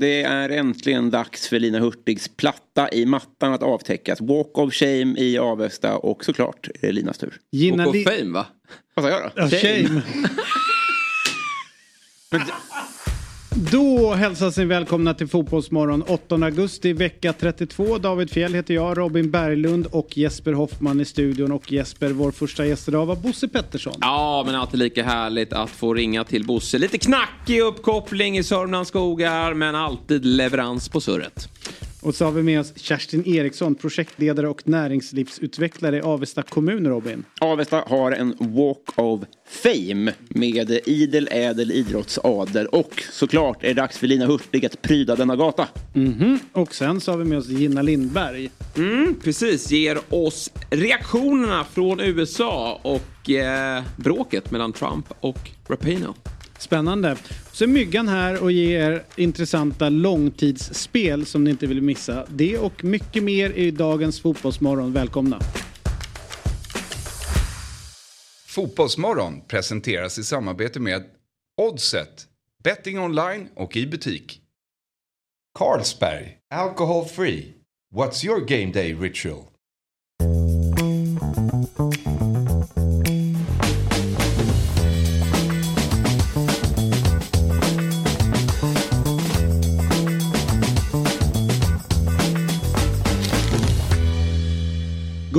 det är äntligen dags för Lina Hurtigs platta i mattan att avtäckas. Walk of shame i Avesta och såklart är det Linas tur. Gina Li- på fame va? Vad sa jag då? Ja, shame. Då hälsas ni välkomna till Fotbollsmorgon 8 augusti vecka 32. David Fjell heter jag, Robin Berglund och Jesper Hoffman i studion. Och Jesper, vår första gäst idag var Bosse Pettersson. Ja, men alltid lika härligt att få ringa till Bosse. Lite knackig uppkoppling i Sörmlands skogar, men alltid leverans på surret. Och så har vi med oss Kerstin Eriksson, projektledare och näringslivsutvecklare i Avesta kommun, Robin. Avesta har en Walk of Fame med idel ädel idrottsadel och såklart är det dags för Lina Hurtig att pryda denna gata. Och sen så har vi med oss Gina Lindberg. Mm, precis, ger oss reaktionerna från USA och eh, bråket mellan Trump och Rapino. Spännande. Så är Myggan här och ger er intressanta långtidsspel som ni inte vill missa. Det och mycket mer i dagens Fotbollsmorgon. Välkomna! Fotbollsmorgon presenteras i samarbete med Oddset, betting online och i butik. Carlsberg, alcohol free. What's your game day ritual?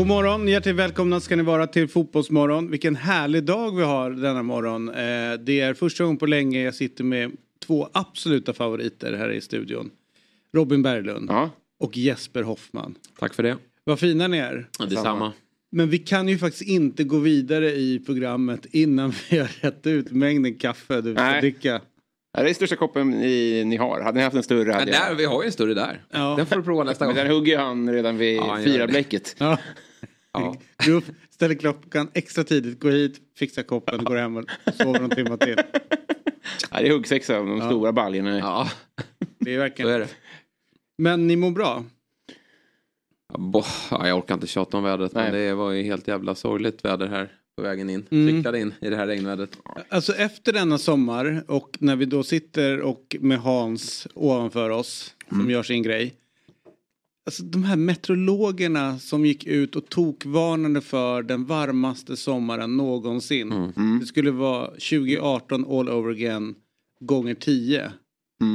God morgon, hjärtligt välkomna ska ni vara till Fotbollsmorgon. Vilken härlig dag vi har denna morgon. Eh, Det är första gången på länge jag sitter med två absoluta favoriter här i studion. Robin Berglund Ja. och Jesper Hoffman. Tack för det. Vad fina ni är. Ja, Detsamma. Men vi kan ju faktiskt inte gå vidare i programmet innan vi har rätt ut mängden kaffe du ska dricka. Ja, Det är största koppen ni, ni har. Hade ni haft en större Ja, hade där, jag. vi har ju en större där. Ja. Den får du prova nästa Men gång. den hugger han redan vid Ja, han fyra bläcket. Ja. Ja. Gå upp, ställer klockan extra tidigt, gå hit, fixa koppen, går hem och sover någon timme till. Ja, det är huggsexa av de stora baljorna. Ja, Det är så verkligen... är det. Men ni mår bra? Ja, bo- Ja, jag orkar inte tjata om vädret men Nej. det var ju helt jävla sorgligt väder här på vägen in. Mm. Cyklade in i det här regnvädret. Alltså efter denna sommar och när vi då sitter och med Hans ovanför oss som gör sin grej. Alltså de här meteorologerna som gick ut och tokvarnade för den varmaste sommaren någonsin. Det skulle vara 2018 all over again gånger 10.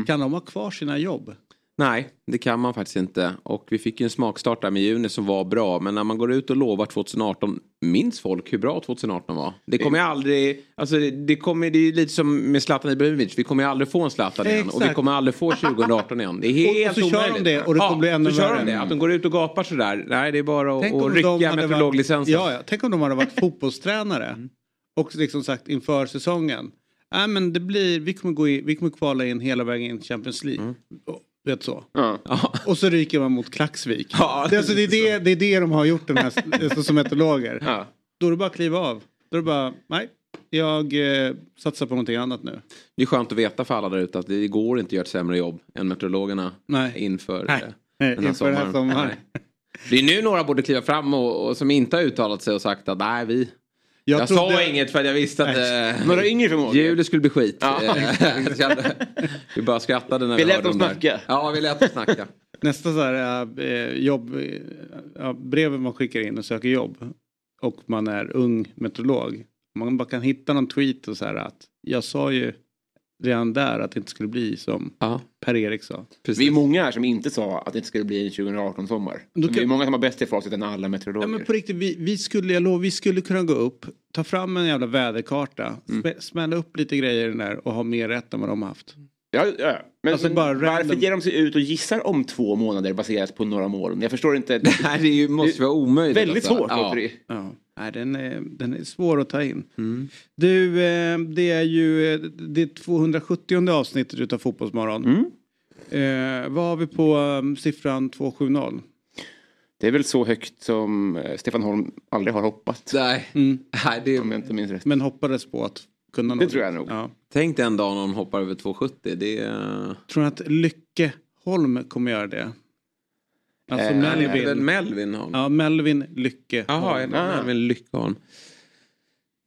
Kan de ha kvar sina jobb? Nej, det kan man faktiskt inte. Och vi fick ju en smakstart där med juni som var bra. Men när man går ut och lovar 2018, minns folk hur bra 2018 var? Det kommer ju aldrig, alltså det, det kommer, det är lite som med Zlatan Ibrahimovic. Vi kommer ju aldrig få en Zlatan igen. Och vi Exakt. kommer aldrig få 2018 igen. Det är helt Och så kör de omöjligt. det och det kommer bli ännu så kör värre. de det. Att de går ut och gapar sådär. Nej, det är bara att, Tänk rycka meteorologlicensen. Ja, ja. Tänk om de hade varit fotbollstränare och liksom sagt inför säsongen. Nej men det blir, vi kommer, gå in, vi kommer kvala in hela vägen in i Champions League. Och, vet så. Ja. Och så ryker man mot Klaxvik. Ja, det, är alltså, det, är det, det är det de har gjort den här, alltså, som meteorologer. Ja. Då är det bara att kliva av. Då är det bara, nej, jag eh, satsar på någonting annat nu. Det är skönt att veta för alla där ute att det går inte att göra ett sämre jobb än meteorologerna Nej. inför Nej. eh, Nej, den här inför den här sommaren. Nej. Det är nu några borde kliva fram och, och som inte har uttalat sig och sagt att nej vi... Jag, trodde- sa inget för att jag visste att eh, Några yngre förmågor. julet skulle bli skit. Ja. Eh, jag vi bara skrattade när Vi vi, lät hörde dem snacka. Ja, vi lät dem snacka. Nästa så här, äh, jobb, äh, ja, brevet man skickar in och söker jobb och man är ung meteorolog. Man bara kan hitta någon tweet och så här att jag sa ju redan där att det inte skulle bli som Ja, Per-Erik sa. precis. Vi är många här som inte sa att det inte skulle bli en 2018-sommar. Då Vi kan- är många som har bäst i facit än alla meteorologer. Ja, men på riktigt, vi, vi, skulle, jag lovar, vi skulle kunna gå upp, ta fram en jävla väderkarta, Mm. smä- smälla upp lite grejer i den där och ha mer rätt än vad de har haft. Ja, ja. Men, Alltså men bara varför random. ger de sig ut och gissar om två månader baserat på några mål? Jag förstår inte. Det här är ju, måste vara omöjligt. Väldigt alltså. svårt. Ja. det. Ja. Nej, den, är, den är svår att ta in. Mm. Du, eh, det är ju eh, det 270 avsnittet utav Fotbollsmorgon. Mm. Eh, vad har vi på um, siffran 270? Det är väl så högt som eh, Stefan Holm aldrig har hoppat. Nej, Mm. nej det Om är, jag inte minns rätt. Men hoppades på att kunna nå Det tror jag nog. Ja. tänk dig en dag någon hoppar över 270. Det är... Tror ni att Lycke Holm kommer göra det? Alltså Eh, Melvin. Melvin. Melvin har Ja, Melvin Lycke Jaha, Holm. Ah. Melvin Lyckholm?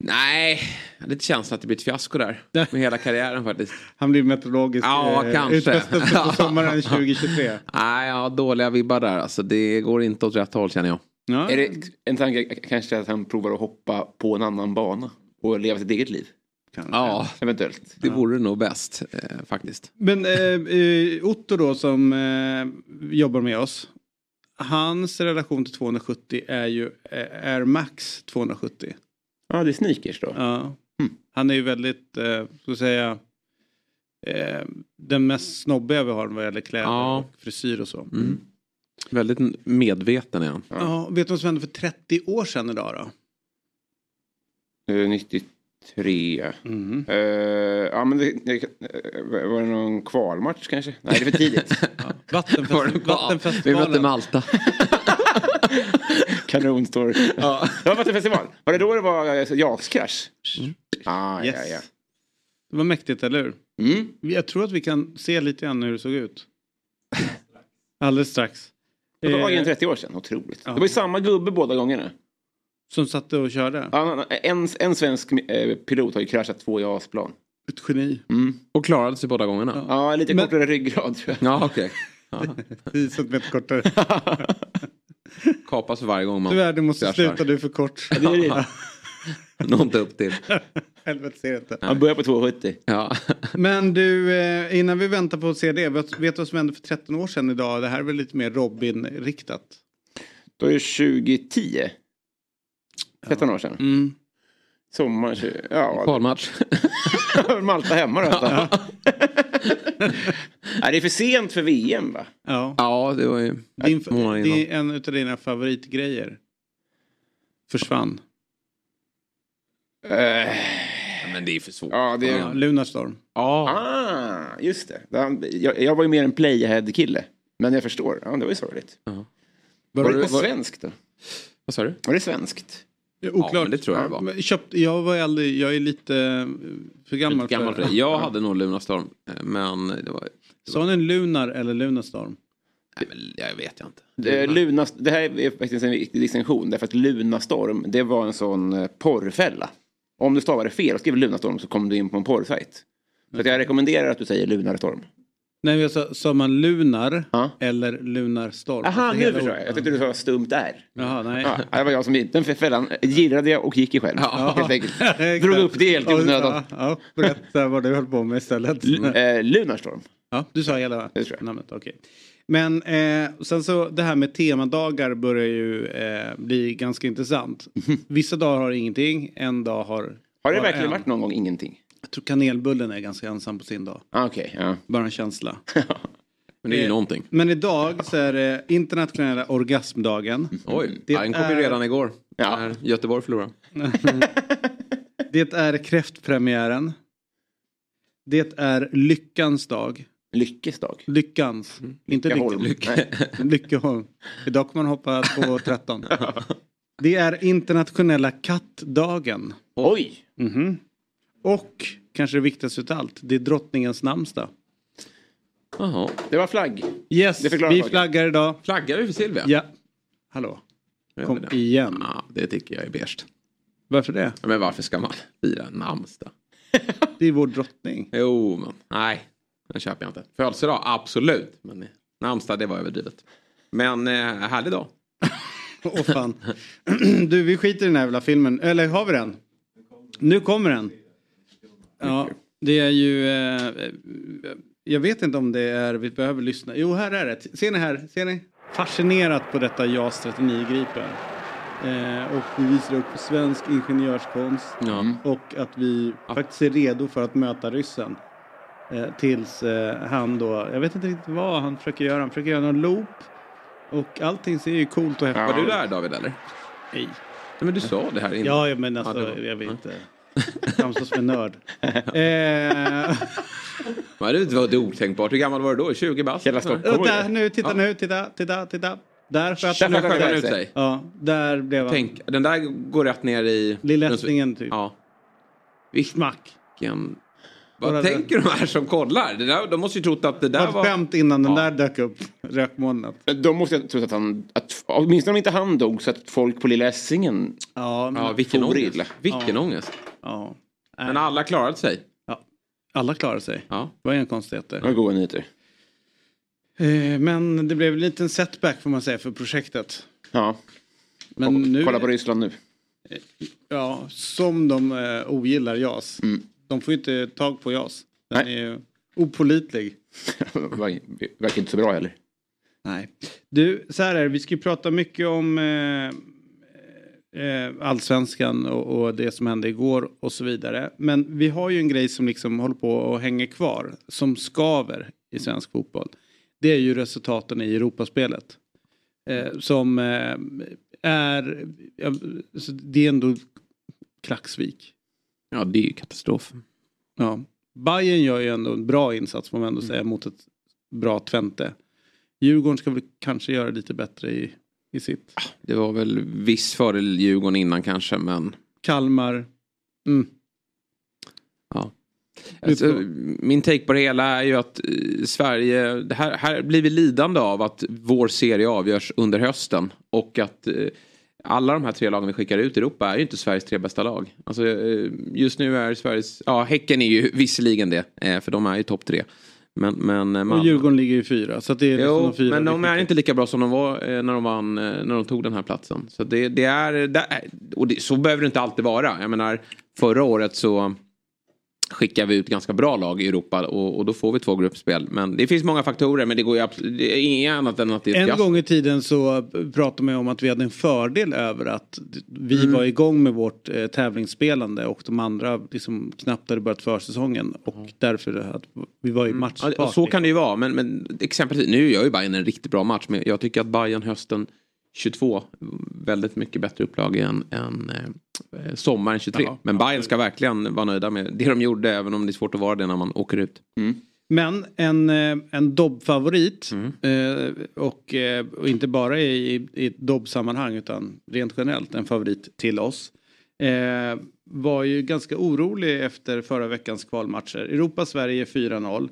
Nej, jag hade lite känslan att det blir ett fiasko där. Med hela karriären faktiskt. Han blir meteorologisk Ja, eh, kanske. utfästelse på sommaren 2023. Nej, jag har dåliga vibbar där. Alltså, det går inte åt rätt håll känner jag. Ja. Är det en tanke kanske att han provar att hoppa på en annan bana och leva sitt eget liv? Kanske. Ja, Eventuellt. det vore nog bäst eh, faktiskt. Men eh, eh, Otto då som eh, jobbar med oss. Hans relation till 270 är ju eh, Air Max 270. Ja, det är sneakers då. Ja. Han är ju väldigt, eh, ska säga, eh, den mest snobbiga vi har vad gäller kläder Ja. och frisyr och så. Mm. Väldigt medveten är han. Ja, vet du vad som hände för 30 år sedan idag då? Eh, 93. Mm. Eh, ja, men det, det, eh, var det någon kvalmatch kanske? Nej, det är för tidigt. Vattenfest- Var det bara- Vi Vattenfestivalen. mötte Malta. Kanonstory. Ja. Det var Vattenfestival. Var det då det var eh, JAS-krasch? Ah, Yes. ja, ja. Det var mäktigt, eller hur? Mm. Jag tror att vi kan se lite grann hur det såg ut. Alldeles strax. Det var Eh, dagen 30 år sedan, otroligt. Ja. Det var ju samma gubbe båda gångerna. som satt och körde. Ja, En, en svensk eh, pilot har ju kraschat två JAS-plan. Ett geni. Mm. Och klarade sig båda gångerna. Ja, lite Men- kortare ryggrad tror jag. Ja, okej. Ja. 10 centimeter kortare. Kapas varje gång man Tyvärr, du måste kraschar. sluta. Du är för kort. Det är det. Nå inte upp till. Helvete, ser inte. Han börjar på 270. Ja. Men du, eh, innan vi väntar på att se det. Vet vet du vad som hände för 13 år sedan idag? Det här är väl lite mer Robin-riktat? Då är det 2010. 13 år sedan. Mm. Sommar 20... Ja, Kvalmatch. Malta hemma då. Ja. Nej, det är för sent för VM va? Ja. Ja, det var ju Din, det är en av dina favoritgrejer. Försvann. Eh, Men det är för svårt. ja, det... Ja, Lunarstorm. Ja. Ah, just det. Jag, jag var ju mer en playhead-kille. Men jag förstår. Ja, det var ju sorgligt. Var Var det, var- svenskt då? Vad sa du? Var det svenskt? Oklart. Ja, det tror jag det var. Men Köpt, jag var aldrig, jag är lite eh, för gammal, Lite gammal för det. Jag hade nog Lunarstorm. eh, Men det var... Sa ni Lunar eller Lunarstorm? Nej, men jag vet jag inte. Det, Luna, det här är faktiskt en viktig distinktion. Därför att Lunastorm, det var en sån eh, porrfälla. Om du stavar det fel och skriver Lunastorm så kommer du in på en porrsajt. Så att jag rekommenderar att du säger Lunarstorm. Nej, jag sa, sa man Lunar Ja. eller Lunarstorm? Aha, Alltså nu förstår jag. Jag tyckte du sa stumt där. Jaha, nej. Ja, det var jag som den fällan girrade jag och gick i själv. Helt enkelt. Drog upp det helt i onödan. Ja, ja, berätta vad du höll på med istället. Eh, Lunarstorm. Ja, du sa hela namnet, okej. Men eh, sen så det här med temadagar börjar ju eh, bli ganska intressant. Vissa dagar har ingenting, en dag har... Har det verkligen en. varit någon gång ingenting? Jag tror kanelbullen är ganska ensam på sin dag. Ah, Okej, ja. Bara en känsla. Men det är ju Eh, någonting. Men idag så är det internationella orgasmdagen. Oj, Det ja, den kom ju är- redan igår. Ja. När Göteborg förlorade. Det är kräftpremiären. Det är lyckans dag. Lyckes dag. Lyckans. Inte Lyckaholm. lyckan. Nej. Lyckeholm. Idag kommer man hoppa på 13. Det är internationella kattdagen. Oj! Mhm. Och kanske det viktigaste utav allt, det är drottningens namnsdag. Jaha. Det var flagg. Yes, vi saken. flaggar idag. Flaggar vi för Silvia? Ja. Hallå, kom det? igen. Ja, det tycker jag är beige. Varför det? Men varför ska man fira namnsdag? Det är vår drottning. Jo, men nej. Den köper jag inte. Födelsedag, absolut. Men namnsdag, det var överdrivet. Men eh, härlig dag. Åh fan. Du, vi skiter i den här jävla filmen. Eller har vi den? Nu kommer den. Ja, det är ju... Eh, jag vet inte om det är... Vi behöver lyssna. Jo, här är det. Ser ni här? Ser ni? Fascinerat på detta JAS 39 Gripen. Eh, och vi visar upp svensk ingenjörskonst. Ja. Och att vi faktiskt är redo för att möta ryssen. Eh, tills eh, han då, jag vet inte riktigt vad han försöker göra. Han försöker göra någon loop. Och allting ser ju coolt och häftigt Var du där David eller? Nej. Nej, men du sa det här innan. Ja, ja, men alltså, Ja, var- jag vet inte. Framstår som en nörd. eh, Men det var det otänkbart. Hur gammal var du då? 20 bast? Hela Stockholm. och där, nu, titta nu, titta, titta, titta. Där sköt han ut sig. sig? Ja, där blev han. Tänk, den där går rätt ner i... Lilla Ättringen typ. Ja. Smack. Vilken... Vad Bara- tänker de här som kollar? Det där, de måste ju trott att det Det där var var... ett skämt innan den Ja. där dök upp. Rökmolnet. De måste jag tro att han, att, åtminstone om inte han dog så att folk på Lilla Essingen Ja, Ja, vilken ångest. Vilken ångest. Ja. Men alla klarade sig. ja. Alla klarar sig. Ja. Det var inga konstigheter. har goda nyheter. Eh, Men det blev en liten setback får man säga för projektet. Ja, Men och, nu, kolla på Ryssland nu. ja, som de eh, ogillar JAS. Mm. De får inte tag på JAS. Den Nej. är ju opolitlig. Ver- Verkar inte så bra heller. Nej. Du, så här är det. Vi ska ju prata mycket om eh, eh, allsvenskan och, och det som hände igår och så vidare. Men vi har ju en grej som liksom håller på och hänger kvar. Som skaver i svensk fotboll. Det är ju resultaten i Europaspelet. Eh, som eh, är... Ja, det är ändå klacksvik. Ja, det är ju katastrof. Ja. Bayern gör ju ändå en bra insats får man ändå säga mot ett bra Twente. Djurgården ska väl kanske göra lite bättre i, i sitt. Det var väl viss fördel Djurgården innan kanske, men... Kalmar. Mm. Ja. Alltså, min take på det hela är ju att eh, Sverige, det här, här blir vi lidande av att vår serie avgörs under hösten. Och att eh, alla de här tre lagen vi skickar ut i Europa är ju inte Sveriges tre bästa lag. Alltså, eh, just nu är Sveriges, ja Häcken är ju visserligen det, för de är ju topp tre. Men, men eh, Och man, Djurgården ligger ju fyra. Så det är liksom Jo, de fyra men de är inte lika bra som de var eh, när de vann, eh, när de tog den här platsen. Så det, det är, det är och det, så behöver det inte alltid vara. Jag menar, förra året så skickar vi ut ganska bra lag i Europa och, och då får vi två gruppspel. Men det finns många faktorer men det går ju absolut, det är inget annat än att det är En fiasko. gång i tiden så pratade man ju om att vi hade en fördel över att vi Mm. var igång med vårt eh, tävlingsspelande och de andra liksom knappt hade börjat försäsongen. Och därför att vi var i matchstart. Mm. Ja, så kan det ju vara, men, men exempelvis, nu gör ju Bayern en riktigt bra match, men jag tycker att Bayern hösten 22, väldigt mycket bättre upplag än, än eh, sommaren 23. Ja, men Bayern ska verkligen vara nöjda med det de gjorde, även om det är svårt att vara det när man åker ut. Men en, eh, en Dobb-favorit Mm. eh, och, eh, och inte bara i, i ett Dobb-sammanhang utan rent generellt en favorit till oss. Eh, var ju ganska orolig efter förra veckans kvalmatcher. Europa-Sverige 4-0.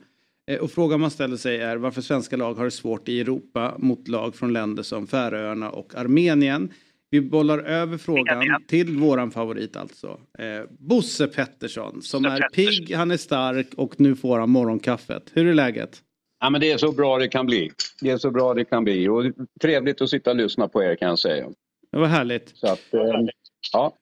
Eh, och frågan man ställer sig är varför svenska lag har det svårt i Europa mot lag från länder som Färöarna och Armenien. Vi bollar över frågan till våran favorit alltså. Eh, Bosse Pettersson som är pigg, han är stark och nu får han morgonkaffet. Hur är läget? Ja, men det är så bra det kan bli. Det är så bra det kan bli. Och trevligt att sitta och lyssna på er kan jag säga. Det var härligt. Så att, eh, ja.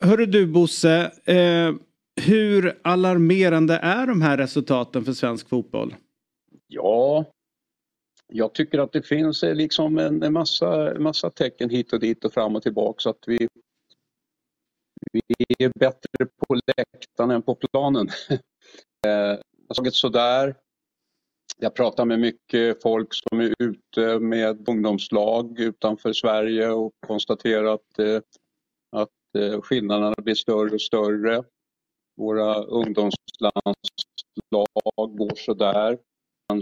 Hörru du Bosse, eh, hur alarmerande är de här resultaten för svensk fotboll? ja, jag tycker att det finns eh, liksom en, en massa, massa tecken hit och dit och fram och tillbaka så att vi, vi är bättre på läktaren än på planen. eh, jag har tagit sådär. Jag pratar med mycket folk som är ute med ungdomslag utanför Sverige och konstaterar att, eh, att eh, skillnaderna blir större och större. Våra ungdomslandslag går sådär.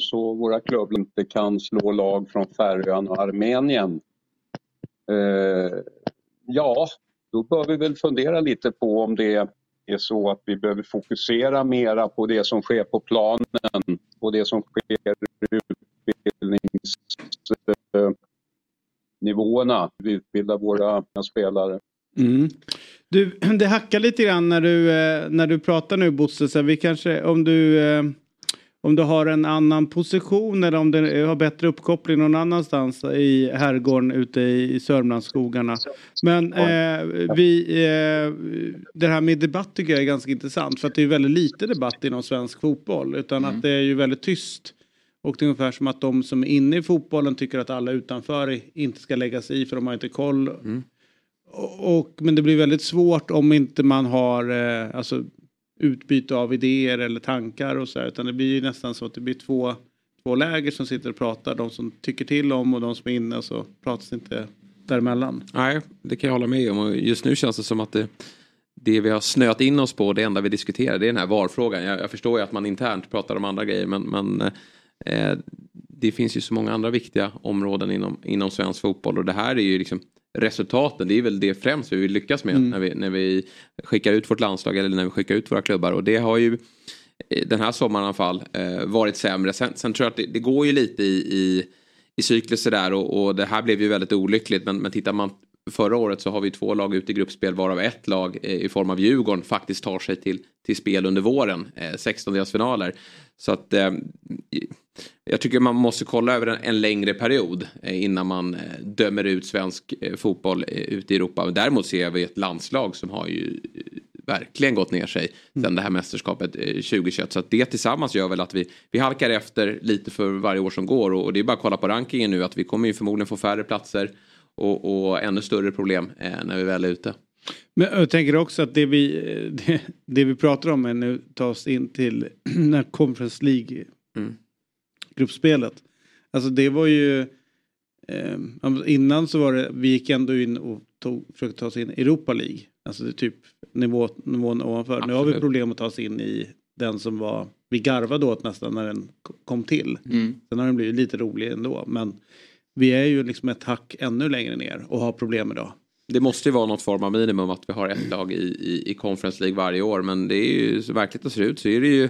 Så våra klubbar inte kan slå lag från Färöarna och Armenien. Eh, ja, då bör vi väl fundera lite på om det är så att vi behöver fokusera mera på det som sker på planen och det som sker i utbildningsnivåerna. Vi utbildar våra spelare. Mm. Du, det hackar lite grann när du, eh, när du pratar nu Bosse. Så vi kanske, om du, eh, om du har en annan position eller om du har bättre uppkoppling någon annanstans i herrgården ute i Sörmlandsskogarna. Men eh, vi, eh, det här med debatt tycker jag är ganska intressant. För att det är väldigt lite debatt inom svensk fotboll. Utan att det är ju väldigt tyst. Och det är ungefär som att de som är inne i fotbollen tycker att alla utanför inte ska lägga sig i för de har inte koll. Och, och, men det blir väldigt svårt om inte man har eh, alltså, utbyte av idéer eller tankar och så här, Utan det blir ju nästan så att det blir två, två läger som sitter och pratar. De som tycker till om och de som är inne och så pratas inte däremellan. Nej, det kan jag hålla med om. Och just nu känns det som att det, det vi har snöat in oss på, det enda vi diskuterar, det är den här varfrågan. Jag, jag förstår ju att man internt pratar om andra grejer, men, men eh, det finns ju så många andra viktiga områden inom, inom svensk fotboll och det här är ju liksom resultaten, det är väl det främst vi vill lyckas med när, vi, när vi skickar ut vårt landslag eller när vi skickar ut våra klubbar och det har ju eh, den här sommaren i alla fall eh, varit sämre. Sen, sen tror jag att det, det går ju lite i, i, i cykluser där och, och det här blev ju väldigt olyckligt. Men, men tittar man förra året så har vi två lag ute i gruppspel varav ett lag eh, i form av Djurgården faktiskt tar sig till, till spel under våren. Eh, 16-delsfinaler. Så att eh, jag tycker man måste kolla över en, en längre period eh, innan man eh, dömer ut svensk eh, fotboll ute i Europa. Däremot ser vi ett landslag som har ju verkligen gått ner sig mm. sen det här mästerskapet 2021. Så att det tillsammans gör väl att vi, vi halkar efter lite för varje år som går. Och, det är bara att kolla på rankingen nu att vi kommer ju förmodligen få färre platser och, och ännu större problem när vi väl är ute. Men jag tänker också att det vi, det, det vi pratar om är nu tas in till när Conference League mm. Gruppspelet. Alltså det var ju eh, innan så var det, vi gick ändå in och tog, försökte ta oss in i Europa League. Alltså det är typ nivå, nivån ovanför. Absolut. Nu har vi problem att ta oss in i den som var, vi garvade åt nästan när den kom till. Mm. Sen har den blivit lite rolig ändå men vi är ju liksom ett hack ännu längre ner och har problem idag. Det måste ju vara något form av minimum att vi har ett lag i, i, i Conference League varje år. Men det är ju så verkligt ser ut så är det ju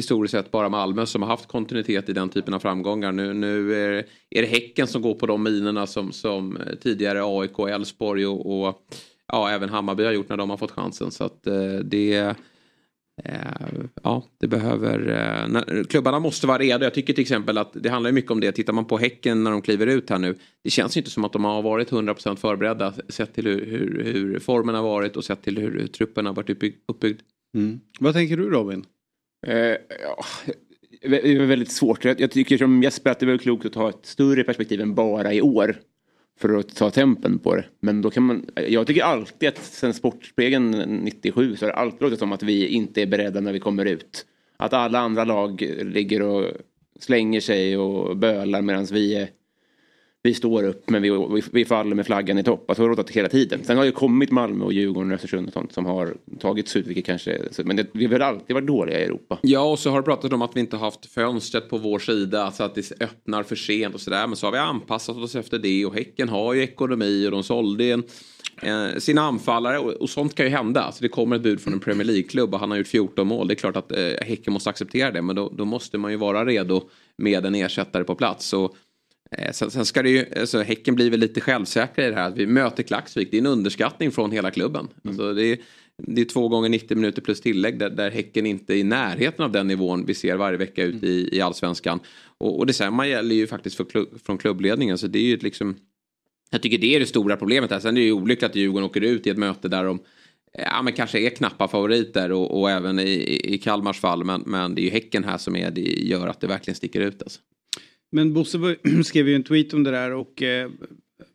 historiskt sett bara Malmö som har haft kontinuitet i den typen av framgångar. Nu, nu är, är det Häcken som går på de minerna som, som eh, tidigare AIK, Elfsborg och, och ja, även Hammarby har gjort när de har fått chansen. Så att eh, det Eh, ja, det behöver... Eh, klubbarna måste vara redo. Jag tycker till exempel att det handlar mycket om det. Tittar man på Häcken när de kliver ut här nu. Det känns inte som att de har varit 100% förberedda. Sett till hur, hur, hur formen har varit och sett till hur, hur truppen har varit uppbyggd. Mm. Vad tänker du Robin? Eh, ja, det är väldigt svårt. Jag, jag tycker som Jesper att det är väl klokt att ta ett större perspektiv än bara i år för att ta tempen på det. Men då kan man, jag tycker alltid att sen Sportspegeln 97 så har det alltid låtit som att vi inte är beredda när vi kommer ut. Att alla andra lag ligger och slänger sig och bölar medan vi är vi står upp men vi, vi, vi faller med flaggan i topp. Alltså, det har rått hela tiden. Sen har ju kommit Malmö och Djurgården och Östersund och sånt som har tagits ut. Vilket kanske, men det, vi har väl alltid varit dåliga i Europa. Ja och så har det pratat om att vi inte har haft fönstret på vår sida. Alltså att det öppnar för sent och sådär. Men så har vi anpassat oss efter det och Häcken har ju ekonomi och de sålde en eh, sina anfallare och, och, sånt kan ju hända. Alltså det kommer ett bud från en Premier League-klubb och han har gjort 14 mål. Det är klart att eh, Häcken måste acceptera det men då, då, måste man ju vara redo med en ersättare på plats. Och sen, sen, ska det ju, alltså Häcken blir väl lite självsäkra i det här. Att vi möter Klaxvik, det är en underskattning från hela klubben. Mm. Alltså det, är, det är två gånger 90 minuter plus tillägg där, där Häcken inte är i närheten av den nivån vi ser varje vecka ute i, i allsvenskan. Och, och detsamma gäller ju faktiskt för klubb, från klubbledningen. Så det är ju liksom, jag tycker det är det stora problemet här. Sen är det ju olyckligt att Djurgården åker ut i ett möte där de ja, men kanske är knappa favoriter och, och även i, i Kalmars fall. Men, men det är ju Häcken här som är, det gör att det verkligen sticker ut. Alltså. Men Bosse skrev ju en tweet om det där och eh,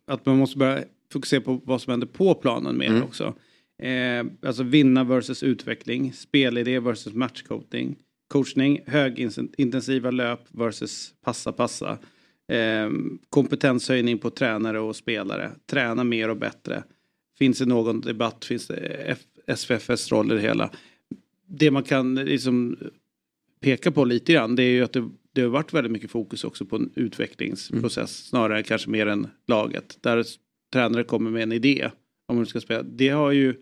att man måste börja fokusera på vad som händer på planen mer mm. också. Eh, alltså vinna versus utveckling, spelidé versus matchcoaching, coachning, högintensiva löp versus passa passa. Eh, kompetenshöjning på tränare och spelare, träna mer och bättre. Finns det någon debatt, finns det SFFs roll i det hela? Det man kan liksom peka på lite grann det är ju att det det har varit väldigt mycket fokus också på en utvecklingsprocess mm. snarare kanske mer än laget. Där tränare kommer med en idé om hur du ska spela. Det, har ju,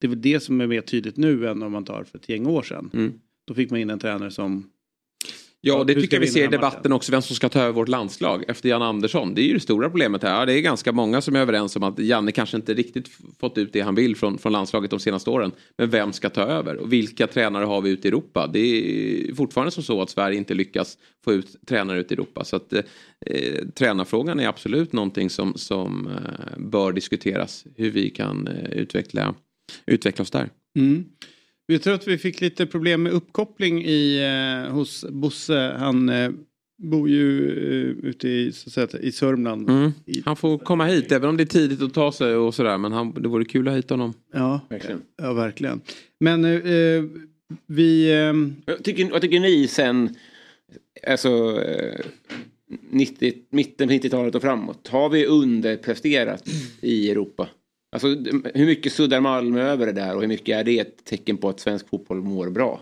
det är väl det som är mer tydligt nu än om man tar för ett gäng år sedan. Mm. Då fick man in en tränare som Ja, det tycker jag vi ser i debatten också, vem som ska ta över vårt landslag efter Jan Andersson. Det är ju det stora problemet här. Det är ganska många som är överens om att Janne kanske inte riktigt fått ut det han vill från, från landslaget de senaste åren. Men vem ska ta över? Och vilka tränare har vi ute i Europa? Det är fortfarande som så att Sverige inte lyckas få ut tränare ute i Europa. Så att eh, tränarfrågan är absolut någonting som, som eh, bör diskuteras. Hur vi kan eh, utveckla, utveckla oss där. Mm. Vi tror att vi fick lite problem med uppkoppling i, eh, hos Bosse. Han eh, bor ju eh, ute i, så att säga, i Sörmland. Mm. Han får komma hit även om det är tidigt att ta sig och sådär. Men han, det vore kul att ha hit honom. Ja, verkligen. Ja, verkligen. Men eh, vi... Eh, vad, tycker, vad tycker ni sen, alltså 90, mitten på 90-talet och framåt? Har vi underpresterat i Europa? Alltså hur mycket suddar Malmö över det där och hur mycket är det ett tecken på att svensk fotboll mår bra?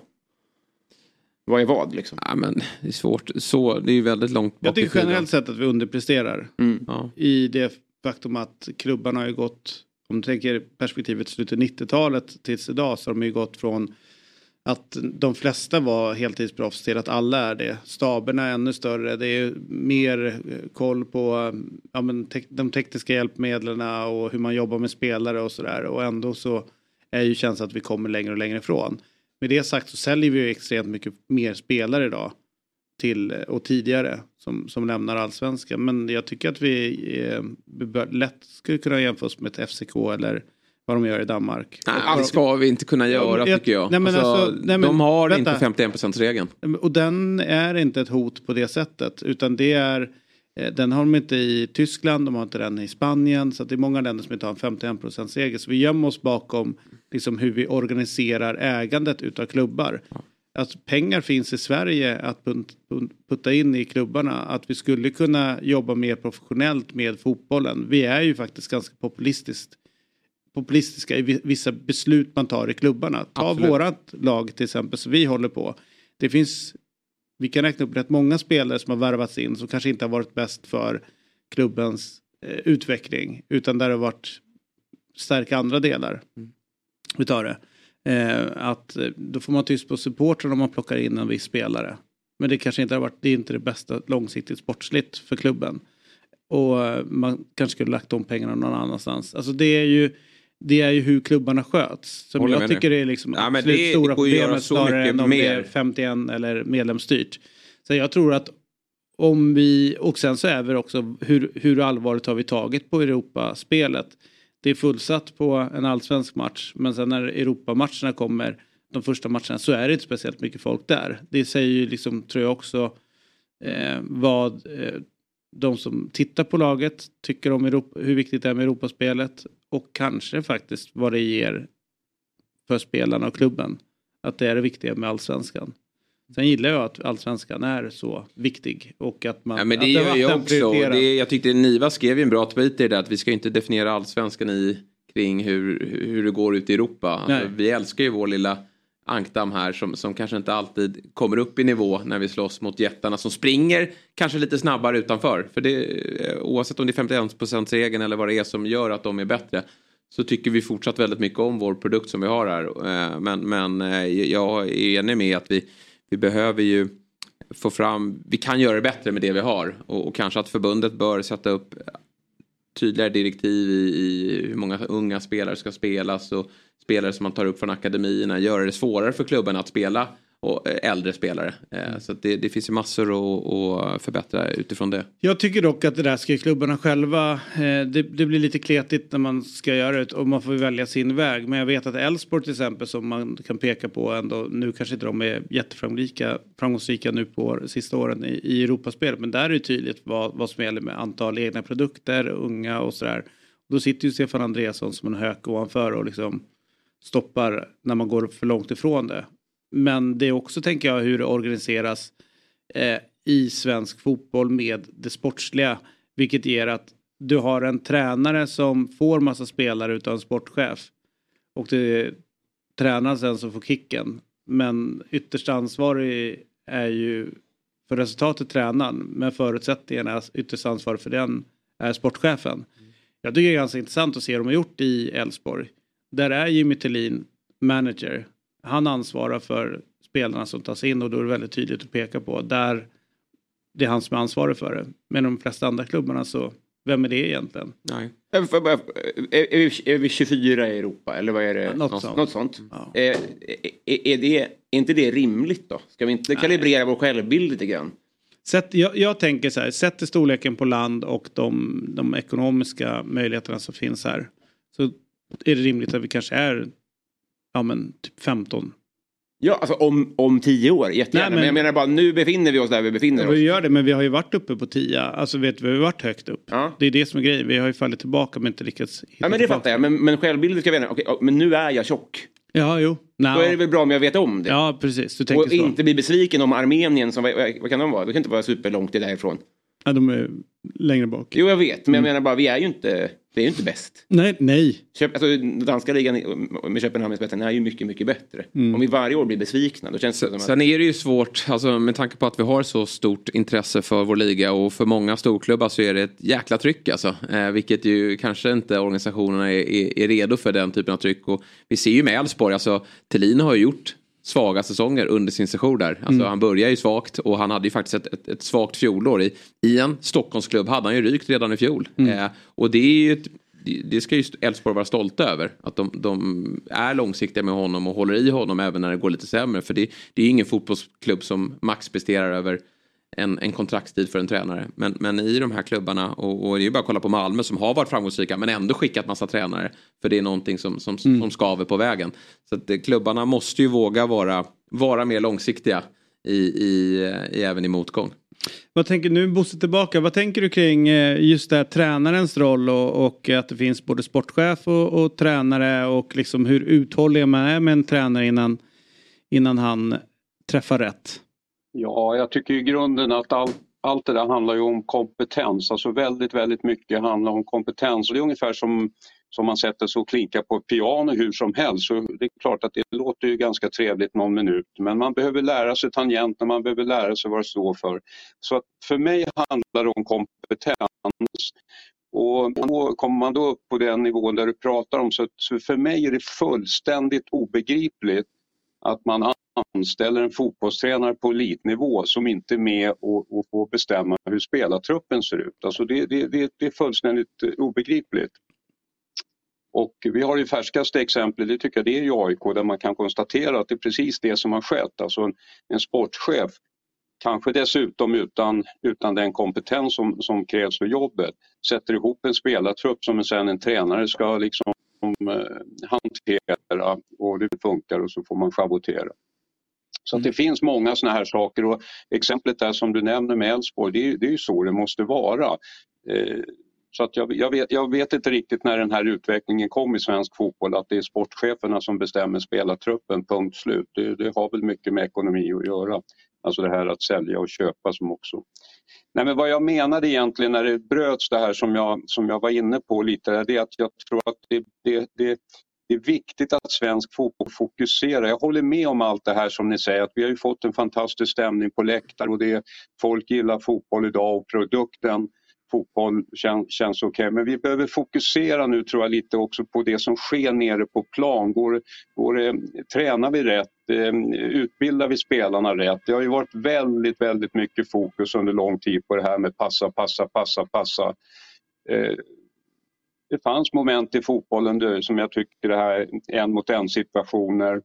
Vad är vad liksom? Ja, men det är svårt. Så, det är ju väldigt långt bort Jag tycker generellt sett att vi underpresterar. Mm. Ja. I det faktum att klubbarna har ju gått, om du tänker perspektivet slutet 90-talet tills idag så har de ju gått från att de flesta var heltidsproffs till att alla är det. Staberna är ännu större. Det är mer eh, koll på eh, ja, men te de tekniska hjälpmedlen och hur man jobbar med spelare och sådär. Och ändå så är ju känslan att vi kommer längre och längre ifrån. Med det sagt så säljer vi ju extremt mycket mer spelare idag till eh, och tidigare som, som lämnar allsvenskan. Men jag tycker att vi eh, lätt skulle kunna jämföra oss med ett FCK eller vad de gör i Danmark. Nej, det ska vi inte kunna göra ja, tycker jag. Nej, men alltså, alltså, nej, men, de har vänta. inte 51%-regeln. Och den är inte ett hot på det sättet. Utan det är, eh, den har de inte i Tyskland, de har inte den i Spanien. Så det är många länder som inte har en 51%-regel. Så vi gömmer oss bakom liksom, hur vi organiserar ägandet utav klubbar. Att pengar finns i Sverige att putta in i klubbarna. Att vi skulle kunna jobba mer professionellt med fotbollen. Vi är ju faktiskt ganska populistiskt populistiska i vissa beslut man tar i klubbarna. Ta Absolut. vårat lag till exempel som vi håller på. Det finns, vi kan räkna upp rätt många spelare som har värvats in som kanske inte har varit bäst för klubbens eh, utveckling. Utan där det har varit stärka andra delar mm. utav det. Eh, att eh, då får man tyst på supporten om man plockar in en viss spelare. Men det kanske inte har varit, det är inte det bästa långsiktigt sportsligt för klubben. Och eh, man kanske skulle lagt de pengarna någon annanstans. Alltså det är ju det är ju hur klubbarna sköts. Som jag tycker det är liksom ja, absolut det, stora problemet snarare än om mer. det är 51 eller medlemsstyrt. Så jag tror att om vi, och sen så är det också hur, hur allvarligt har vi tagit på Europaspelet. Det är fullsatt på en allsvensk match men sen när Europamatcherna kommer, de första matcherna, så är det inte speciellt mycket folk där. Det säger ju liksom, tror jag också, eh, vad eh, de som tittar på laget tycker om Europa, hur viktigt det är med Europaspelet och kanske faktiskt vad det ger för spelarna och klubben. Att det är det viktiga med allsvenskan. Sen gillar jag att allsvenskan är så viktig och att man... Ja, men det gör jag också. Det, jag tyckte Niva skrev ju en bra tweet i det att vi ska inte definiera allsvenskan i kring hur, hur det går ut i Europa. Alltså, vi älskar ju vår lilla ankdamm här som, som kanske inte alltid kommer upp i nivå när vi slåss mot jättarna som springer kanske lite snabbare utanför. För det, eh, oavsett om det är 51 regeln eller vad det är som gör att de är bättre så tycker vi fortsatt väldigt mycket om vår produkt som vi har här. Eh, men, men eh, jag är enig med att vi, vi behöver ju få fram, vi kan göra det bättre med det vi har och, och kanske att förbundet bör sätta upp tydligare direktiv i, i hur många unga spelare ska spelas och spelare som man tar upp från akademierna, göra det svårare för klubben att spela och eh, äldre spelare. Eh, mm. Så det, det, finns ju massor att, att, förbättra utifrån det. Jag tycker dock att det där ska klubbarna själva. Eh, det, det, blir lite kletigt när man ska göra det och man får välja sin väg. Men jag vet att Elfsborg till exempel som man kan peka på ändå. Nu kanske inte de är jätteframgångsrika framgångsrika nu på sista åren i, i Europaspelet. Men där är det tydligt vad, vad som gäller med antal egna produkter, unga och sådär. Då sitter ju Stefan Andreasson som en hök ovanför och liksom stoppar när man går för långt ifrån det. Men det är också, tänker jag, hur det organiseras eh, i svensk fotboll med det sportsliga. Vilket ger att du har en tränare som får massa spelare utav en sportchef. Och det är tränaren sen som får kicken. Men ytterst ansvarig är ju för resultatet tränaren. Men förutsättningarna, ytterst ansvarig för den, är sportchefen. Jag tycker det är ganska intressant att se hur de har gjort i Elfsborg. Där är Jimmy Tillin manager. Han ansvarar för spelarna som tas in och då är det väldigt tydligt att peka på. Där det är han som är ansvarig för det. Men de flesta andra klubbarna så, vem är det egentligen? Nej. Är, är, vi, 24 i Europa eller vad är det? något, sånt. Något sånt. Ja. Är, är, det, är inte det rimligt då? Ska vi inte Nej. kalibrera vår självbild lite grann? Sätt, jag, jag, tänker så här, sätt till storleken på land och de, de ekonomiska möjligheterna som finns här. Så är det rimligt att vi kanske är ja, men, typ 15. Ja, alltså om, om tio år, jättegärna. Nej, men, men jag menar bara nu befinner vi oss där vi befinner ja, oss. Vi gör det, men vi har ju varit uppe på 10. Alltså vet vi har varit högt upp. Ja. Det är det som är grejen. Vi har ju fallit tillbaka men inte lyckats hitta Ja, men det tillbaka. fattar jag. Men, men självbilden ska vi Okej, men nu är jag tjock. Ja, jo. No. Då är det väl bra om jag vet om det. Ja, precis. Du och så. inte bli besviken om Armenien som, vad, vad kan de vara? De kan inte vara superlångt därifrån. Ja, de är längre bak. Jo, jag vet. Men jag mm. menar bara, vi är ju inte, vi är ju inte bäst. Nej, nej. Köp, alltså, danska ligan med Köpenhamn i spetsen är ju mycket, mycket bättre. Mm. Om vi varje år blir besvikna, då känns det som att... Sen är det ju svårt, alltså, med tanke på att vi har så stort intresse för vår liga och för många storklubbar så är det ett jäkla tryck alltså. Eh, vilket ju kanske inte organisationerna är, är, är, redo för den typen av tryck. Och vi ser ju med Elfsborg, alltså Thelin har ju gjort svaga säsonger under sin sejour där. Alltså, Mm. Han börjar ju svagt och han hade ju faktiskt ett, ett, ett svagt fjolår. I, I en Stockholmsklubb hade han ju rykt redan i fjol. Mm. Eh, och det är ju ett, det- ska ju Elfsborg vara stolta över. Att de, de är långsiktiga med honom och håller i honom även när det går lite sämre. För det, det är ingen fotbollsklubb som max presterar över en, en kontraktstid för en tränare. Men, men i de här klubbarna, och, och det är ju bara att kolla på Malmö som har varit framgångsrika men ändå skickat massa tränare. För det är någonting som, som, som skaver på vägen. Så att eh, klubbarna måste ju våga vara, vara mer långsiktiga i, i, i, även i motgång. Vad tänker nu Bosse tillbaka, vad tänker du kring eh, just det här tränarens roll och, och att det finns både sportchef och, och tränare och liksom hur uthållig man är med en tränare innan, innan han träffar rätt? Ja, jag tycker i grunden att all, allt det där handlar ju om kompetens. Alltså väldigt, väldigt mycket handlar om kompetens. Och det är ungefär som, som man sätter sig och klinkar på ett piano hur som helst. Så det är klart att det låter ju ganska trevligt någon minut. Men man behöver lära sig tangenter, man behöver lära sig vad det står för. Så att för mig handlar det om kompetens. Och då kommer man då upp på den nivån där du pratar om så, så för mig är det fullständigt obegripligt att man anställer en fotbollstränare på elitnivå som inte är med och, och får bestämma hur spelartruppen ser ut. Alltså det, det, det, det är fullständigt eh, obegripligt. Och vi har det färskaste exemplet, det tycker jag det är i AIK där man kan konstatera att det är precis det som har skett. Alltså en, en sportchef, kanske dessutom utan, utan den kompetens som, som krävs för jobbet, sätter ihop en spelartrupp som sen en tränare ska liksom hantera och det funkar och så får man schavottera. Så det finns många sådana här saker och exemplet där som du nämner med Elfsborg, det, är- det är ju så det måste vara. Eh, så att jag, jag, vet, jag vet inte riktigt när den här utvecklingen kom i svensk fotboll att det är sportcheferna som bestämmer spelartruppen, punkt slut. Det, det har väl mycket med ekonomi att göra. Alltså det här att sälja och köpa som också. Nej, men vad jag menade egentligen när det bröts det här som jag, som jag var inne på lite, det är att jag tror att det, det, det, det är viktigt att svensk fotboll fokuserar. Jag håller med om allt det här som ni säger, att vi har ju fått en fantastisk stämning på läktaren och det, folk gillar fotboll idag och produkten fotboll kän, känns okej. Men vi behöver fokusera nu tror jag lite också på det som sker nere på plan. Går, går, det- tränar vi rätt? Ehm, utbildar vi spelarna rätt? Det har ju varit väldigt, väldigt mycket fokus under lång tid på det här med passa, passa, passa, passa. Ehm, det fanns moment i fotbollen där som jag tycker det här en mot en situationer.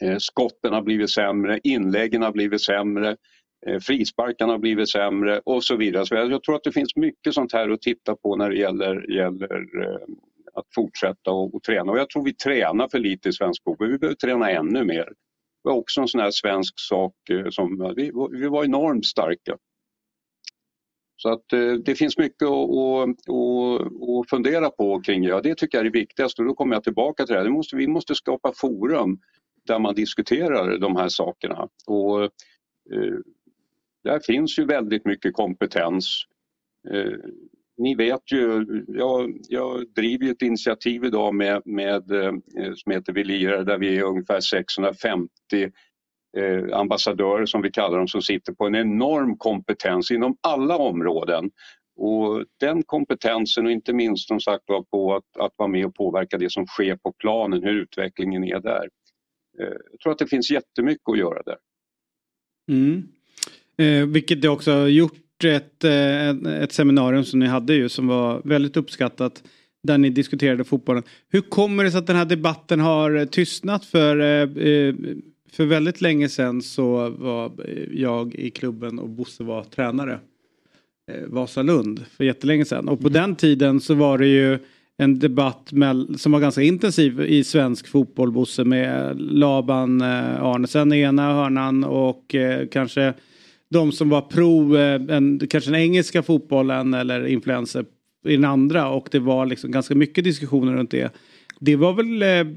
Ehm, skotten har blivit sämre, inläggen har blivit sämre, Eh, frisparkarna har blivit sämre och så vidare. Så jag, tror att det finns mycket sånt här att titta på när det gäller, gäller eh, att fortsätta och, och träna. Och jag tror vi tränar för lite i svensk fotboll. Vi behöver träna ännu mer. Det var också en sån här svensk sak eh, som vi, vi var enormt starka. Så att det finns mycket att, att, att, att fundera på kring det. Ja, det tycker jag är det viktigaste och då kommer jag tillbaka till det här. Det måste, vi måste skapa forum där man diskuterar de här sakerna. Och, eh, där finns ju väldigt mycket kompetens. Eh, ni vet ju, jag, jag driver ju ett initiativ idag med, med, eh, som heter Vi lirar där vi är ungefär 650 eh, ambassadörer som vi kallar dem som sitter på en enorm kompetens inom alla områden. Och den kompetensen och inte minst som sagt var på att, att vara med och påverka det som sker på planen, hur utvecklingen är där. Eh, jag tror att det finns jättemycket att göra där. Mm. Eh, vilket det också har gjort ett, eh, ett- ett seminarium som ni hade ju som var väldigt uppskattat. Där ni diskuterade fotbollen. Hur kommer det sig att den här debatten har tystnat? För, eh, eh, för väldigt länge sedan så var jag i klubben och Bosse var tränare. Vasalund för jättelänge sedan. Och på den tiden så var det ju en debatt med, som var ganska intensiv i svensk fotboll Bosse med Laban Arnesen i ena hörnan och kanske de som var pro eh, en, kanske den engelska fotbollen eller influenser i den andra och det var liksom ganska mycket diskussioner runt det. Det var väl, eh,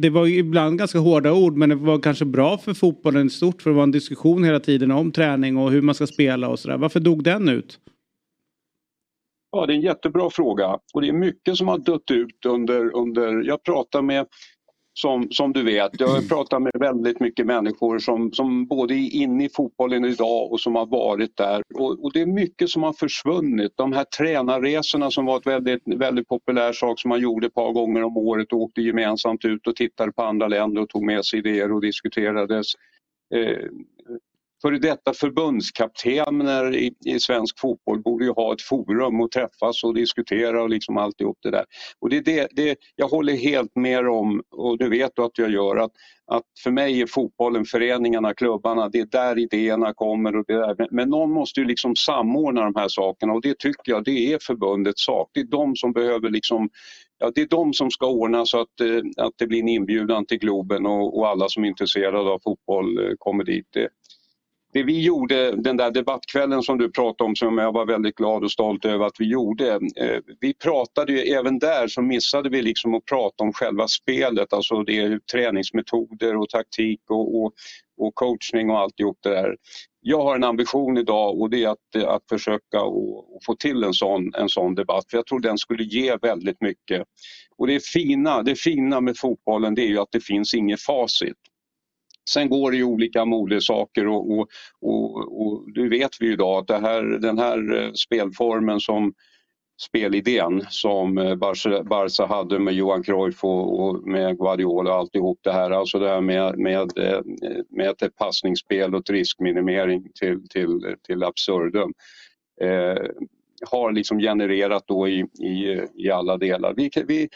det var ibland ganska hårda ord men det var kanske bra för fotbollen i stort för det var en diskussion hela tiden om träning och hur man ska spela och sådär. Varför dog den ut? Ja, det är en jättebra fråga och det är mycket som har dött ut under, under jag pratar med som, som du vet, jag har pratat med väldigt mycket människor som, som både är inne i fotbollen idag och som har varit där. Och, och, det är mycket som har försvunnit. De här tränarresorna som var en väldigt, väldigt populär sak som man gjorde ett par gånger om året och åkte gemensamt ut och tittade på andra länder och tog med sig idéer och diskuterades. Eh, före detta förbundskaptener i, i svensk fotboll borde ju ha ett forum och träffas och diskutera och liksom alltihop det där. Och det, det, det, jag håller helt med om, och det vet du att jag gör, att, att för mig är fotbollen, föreningarna, klubbarna, det är där idéerna kommer. Och det där. Men någon måste ju liksom samordna de här sakerna och det tycker jag det är förbundets sak. Det är de som behöver liksom Ja, det är de som ska ordna så att, eh, att det blir en inbjudan till Globen och, och alla som är intresserade av fotboll eh, kommer dit det det vi gjorde den där debattkvällen som du pratade om som jag var väldigt glad och stolt över att vi gjorde. Eh, vi pratade ju även där så missade vi liksom att prata om själva spelet, alltså det är träningsmetoder och taktik och, och, och coachning och alltihop det där. Jag har en ambition idag och det är att, att försöka och, och få till en sån, en sån debatt för jag tror den skulle ge väldigt mycket. Och det fina, det fina med fotbollen det är ju att det finns inget facit. Sen går det ju olika modesaker och, och, och, och det vet vi idag att det här, den här eh, spelformen som spelidén som eh, Barca, Barca hade med Johan Cruyff och, och, med Guardiola och alltihop det här, alltså det här med, med, eh, med ett passningsspel och ett riskminimering till, till, till absurdum. Eh, har liksom genererat då i, i, i alla delar. Vi, vi,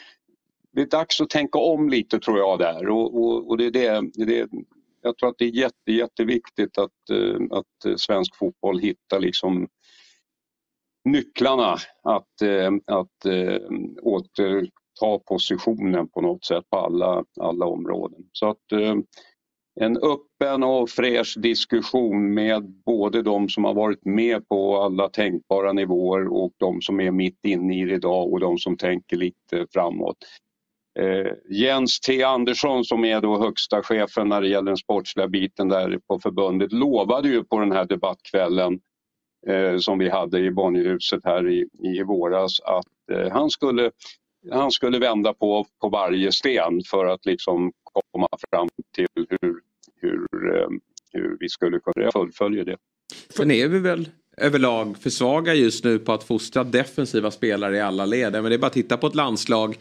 det är dags att tänka om lite tror jag där och, och, och det, är det, det, jag tror att det är jätte, jätteviktigt att, eh, att eh, svensk fotboll hittar liksom nycklarna att, eh, att återta positionen på något sätt på alla, alla områden. Så att en öppen och fräsch diskussion med både de som har varit med på alla tänkbara nivåer och de som är mitt inne i det idag och de som tänker lite framåt. Eh, Jens T Andersson som är då högsta chefen när det gäller den sportsliga biten där på förbundet lovade ju på den här debattkvällen eh, som vi hade i Bonnierhuset här i, i våras att eh, han, skulle, han skulle vända på, på varje sten för att liksom komma fram till hur, hur, eh, hur vi skulle kunna fullfölja det. Sen är vi väl överlag för svaga just nu på att fostra defensiva spelare i alla led. Men det är bara att titta på ett landslag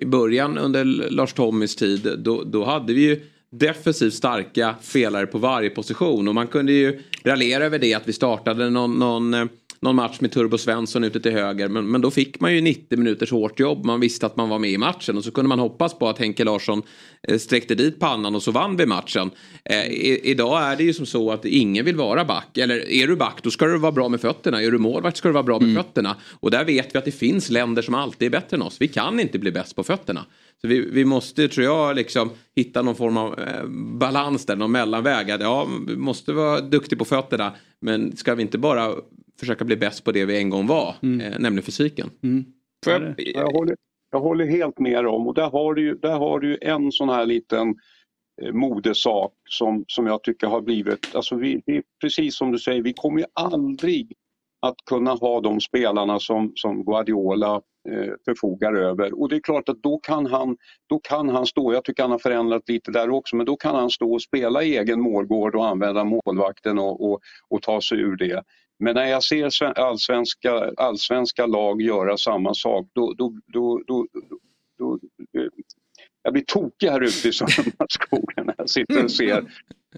i början under Lars Tommys tid då, då hade vi ju defensivt starka spelare på varje position och man kunde ju raljera över det att vi startade någon, någon eh, någon match med Turbo Svensson ute till höger. Men, men då fick man ju 90 minuters hårt jobb. Man visste att man var med i matchen och så kunde man hoppas på att Henke Larsson eh, sträckte dit pannan och så vann vi matchen. Eh, i, idag är det ju som så att ingen vill vara back. Eller är du back då ska du vara bra med fötterna. Är du målvakt ska du vara bra med mm. fötterna. Och där vet vi att det finns länder som alltid är bättre än oss. Vi kan inte bli bäst på fötterna. Så vi, vi måste, tror jag, liksom hitta någon form av eh, balans där, någon mellanväg. Ja, vi måste vara duktig på fötterna, men ska vi inte bara försöka bli bäst på det vi en gång var, mm. eh, nämligen fysiken. Mm. Jag, jag, håller, jag håller helt med om och där har du, där har du en sån här liten eh, modesak som, som jag tycker har blivit, alltså vi, vi, precis som du säger, vi kommer ju aldrig att kunna ha de spelarna som, som Guardiola förfogar över. Och det är klart att då kan, han, då kan han stå, jag tycker han har förändrat lite där också, men då kan han stå och spela i egen målgård och använda målvakten och, och, och ta sig ur det. Men när jag ser allsvenska, allsvenska lag göra samma sak då, då, då, då, då jag blir tokig här ute i Sörmlandsskogen när jag sitter och ser eh,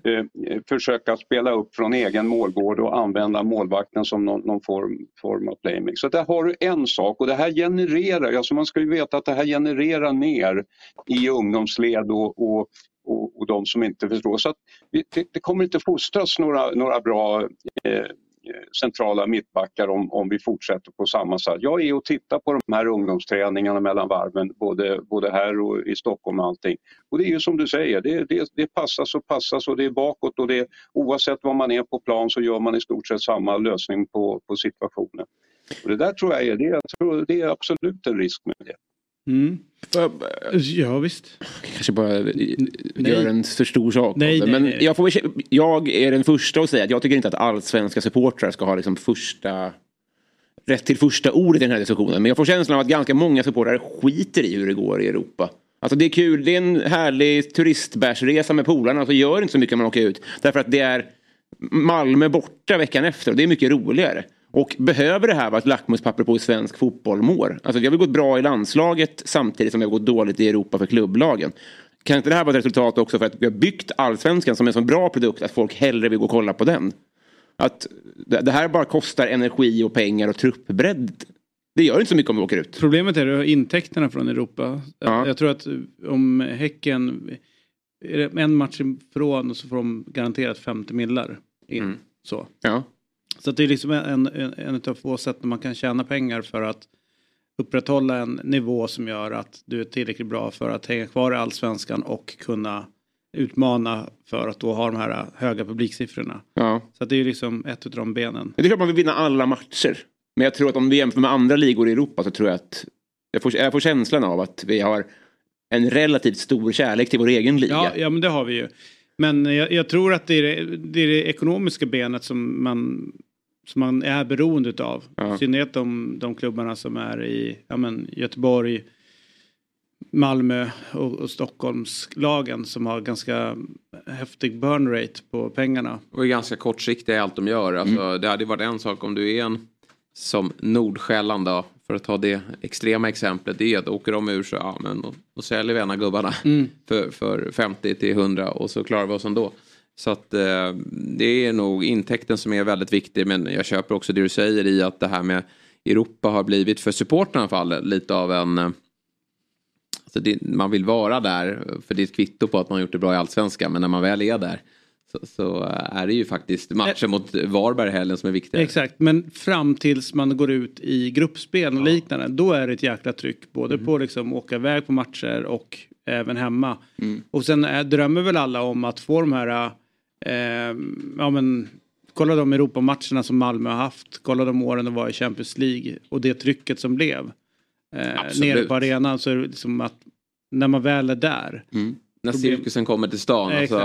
Eh, eh, försöka spela upp från egen målgård och använda målvakten som någon, någon form, form av playmaking. Så där har du en sak och det här genererar, alltså man ska ju veta att det här genererar ner i ungdomsled och, och, och, och de som inte förstår. Så att det, det kommer inte fostras några, några bra eh, Eh, centrala mittbackar om, om vi fortsätter på samma sätt. Jag är och tittar på de här ungdomsträningarna mellan varven både, både här och i Stockholm och allting. Och det är ju som du säger, det, det, det passas och passas och det är bakåt och det, oavsett var man är på plan så gör man i stort sett samma lösning på, på situationen. Och det där tror jag är, det, jag tror det är absolut en risk med det. Mm. Ja visst. Kanske bara gör en för stor sak nej, av det. Men nej. Jag, får, jag är den första att säga att jag tycker inte att allsvenska supportrar ska ha liksom första rätt till första ordet i den här diskussionen. Men jag får känslan av att ganska många supportrar skiter i hur det går i Europa. Alltså det är kul, det är en härlig turistbärsresa med polarna. Så gör inte så mycket när man åker ut. Därför att det är Malmö borta veckan efter och det är mycket roligare. Och behöver det här vara ett lackmuspapper på hur svensk fotboll mår? Alltså vi har gått bra i landslaget samtidigt som vi har gått dåligt i Europa för klubblagen. Kan inte det här vara ett resultat också för att vi har byggt allsvenskan som en så bra produkt att folk hellre vill gå och kolla på den? Att det här bara kostar energi och pengar och truppbredd. Det gör inte så mycket om vi åker ut. Problemet är intäkterna från Europa. Ja. Jag tror att om Häcken är det en match ifrån så får de garanterat 50 millar in. Mm. Så. Ja. Så det är liksom en, en, en av få sätt där man kan tjäna pengar för att upprätthålla en nivå som gör att du är tillräckligt bra för att hänga kvar i allsvenskan och kunna utmana för att då ha de här höga publiksiffrorna. ja. Så det är liksom ett av de benen. Det är klart man vill vinna alla matcher. Men jag tror att om vi jämför med andra ligor i Europa så tror jag att jag får, jag får känslan av att vi har en relativt stor kärlek till vår egen liga. Ja, ja men det har vi ju. Men jag, jag tror att det är det, det är det ekonomiska benet som man, som man är beroende utav. Ja. I synnerhet de, de klubbarna som är i ja, men Göteborg, Malmö och, och Stockholmslagen som har ganska häftig burn rate på pengarna. Och är ganska kortsiktiga i allt de gör. Alltså, Det hade varit en sak om du är en som Nordsjälland då. För att ta det extrema exemplet. Det är att åker de ur så ja, men då, då säljer vi en av gubbarna. För, för 50 till 100 och så klarar vi oss ändå. Så att eh, det är nog intäkten som är väldigt viktig. Men jag köper också det du säger i att det här med Europa har blivit för supportrarna i alla fall lite av en eh, Alltså det, man vill vara där för det är ett kvitto på att man gjort det bra i allsvenskan. Men när man väl är där så, så är det ju faktiskt matcher mot Varberg helgen som är viktiga. Exakt, men fram tills man går ut i gruppspel och liknande. Då är det ett jäkla tryck. Både på liksom åka iväg på matcher och även hemma. Och sen är, drömmer väl alla om att få de här, eh, ja men kolla de Europamatcherna som Malmö har haft. Kolla de åren de var i Champions League och det trycket som blev. Eh, nere på arenan så är det liksom att när man väl är där. När problem- cirkusen kommer till stan. Eh, Alltså,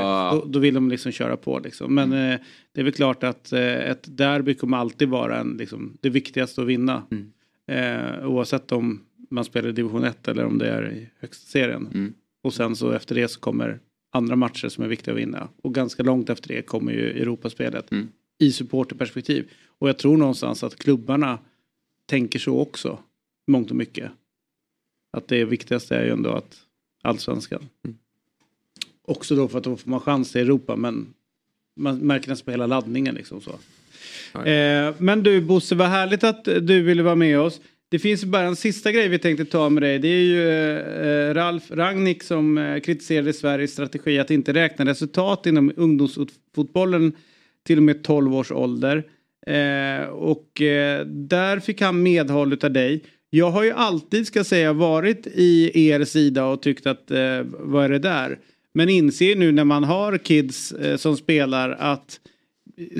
då, då vill de liksom köra på liksom. Men eh, det är väl klart att eh, ett derby kommer alltid vara en, liksom, det viktigaste att vinna. Eh, oavsett om man spelar i division 1 eller om det är i högsta serien. Och sen så efter det så kommer andra matcher som är viktiga att vinna. Och ganska långt efter det kommer ju Europaspelet. I supporterperspektiv. Och jag tror någonstans att klubbarna tänker så också. Mångt och mycket. Att det viktigaste är ju ändå att allsvenskan. Också då för att då får man chans till Europa men man märker nästan på hela laddningen liksom så. Eh, men du Bosse, vad härligt att du ville vara med oss. Det finns bara en sista grej vi tänkte ta med dig. Det är ju eh, Ralf Rangnick som eh, kritiserade Sveriges strategi att inte räkna resultat inom ungdomsfotbollen till och med 12 års ålder. Eh, och eh, där fick han medhåll av dig. Jag har ju alltid, ska jag säga, varit i er sida och tyckt att eh, vad är det där? Men inser nu när man har kids eh, som spelar att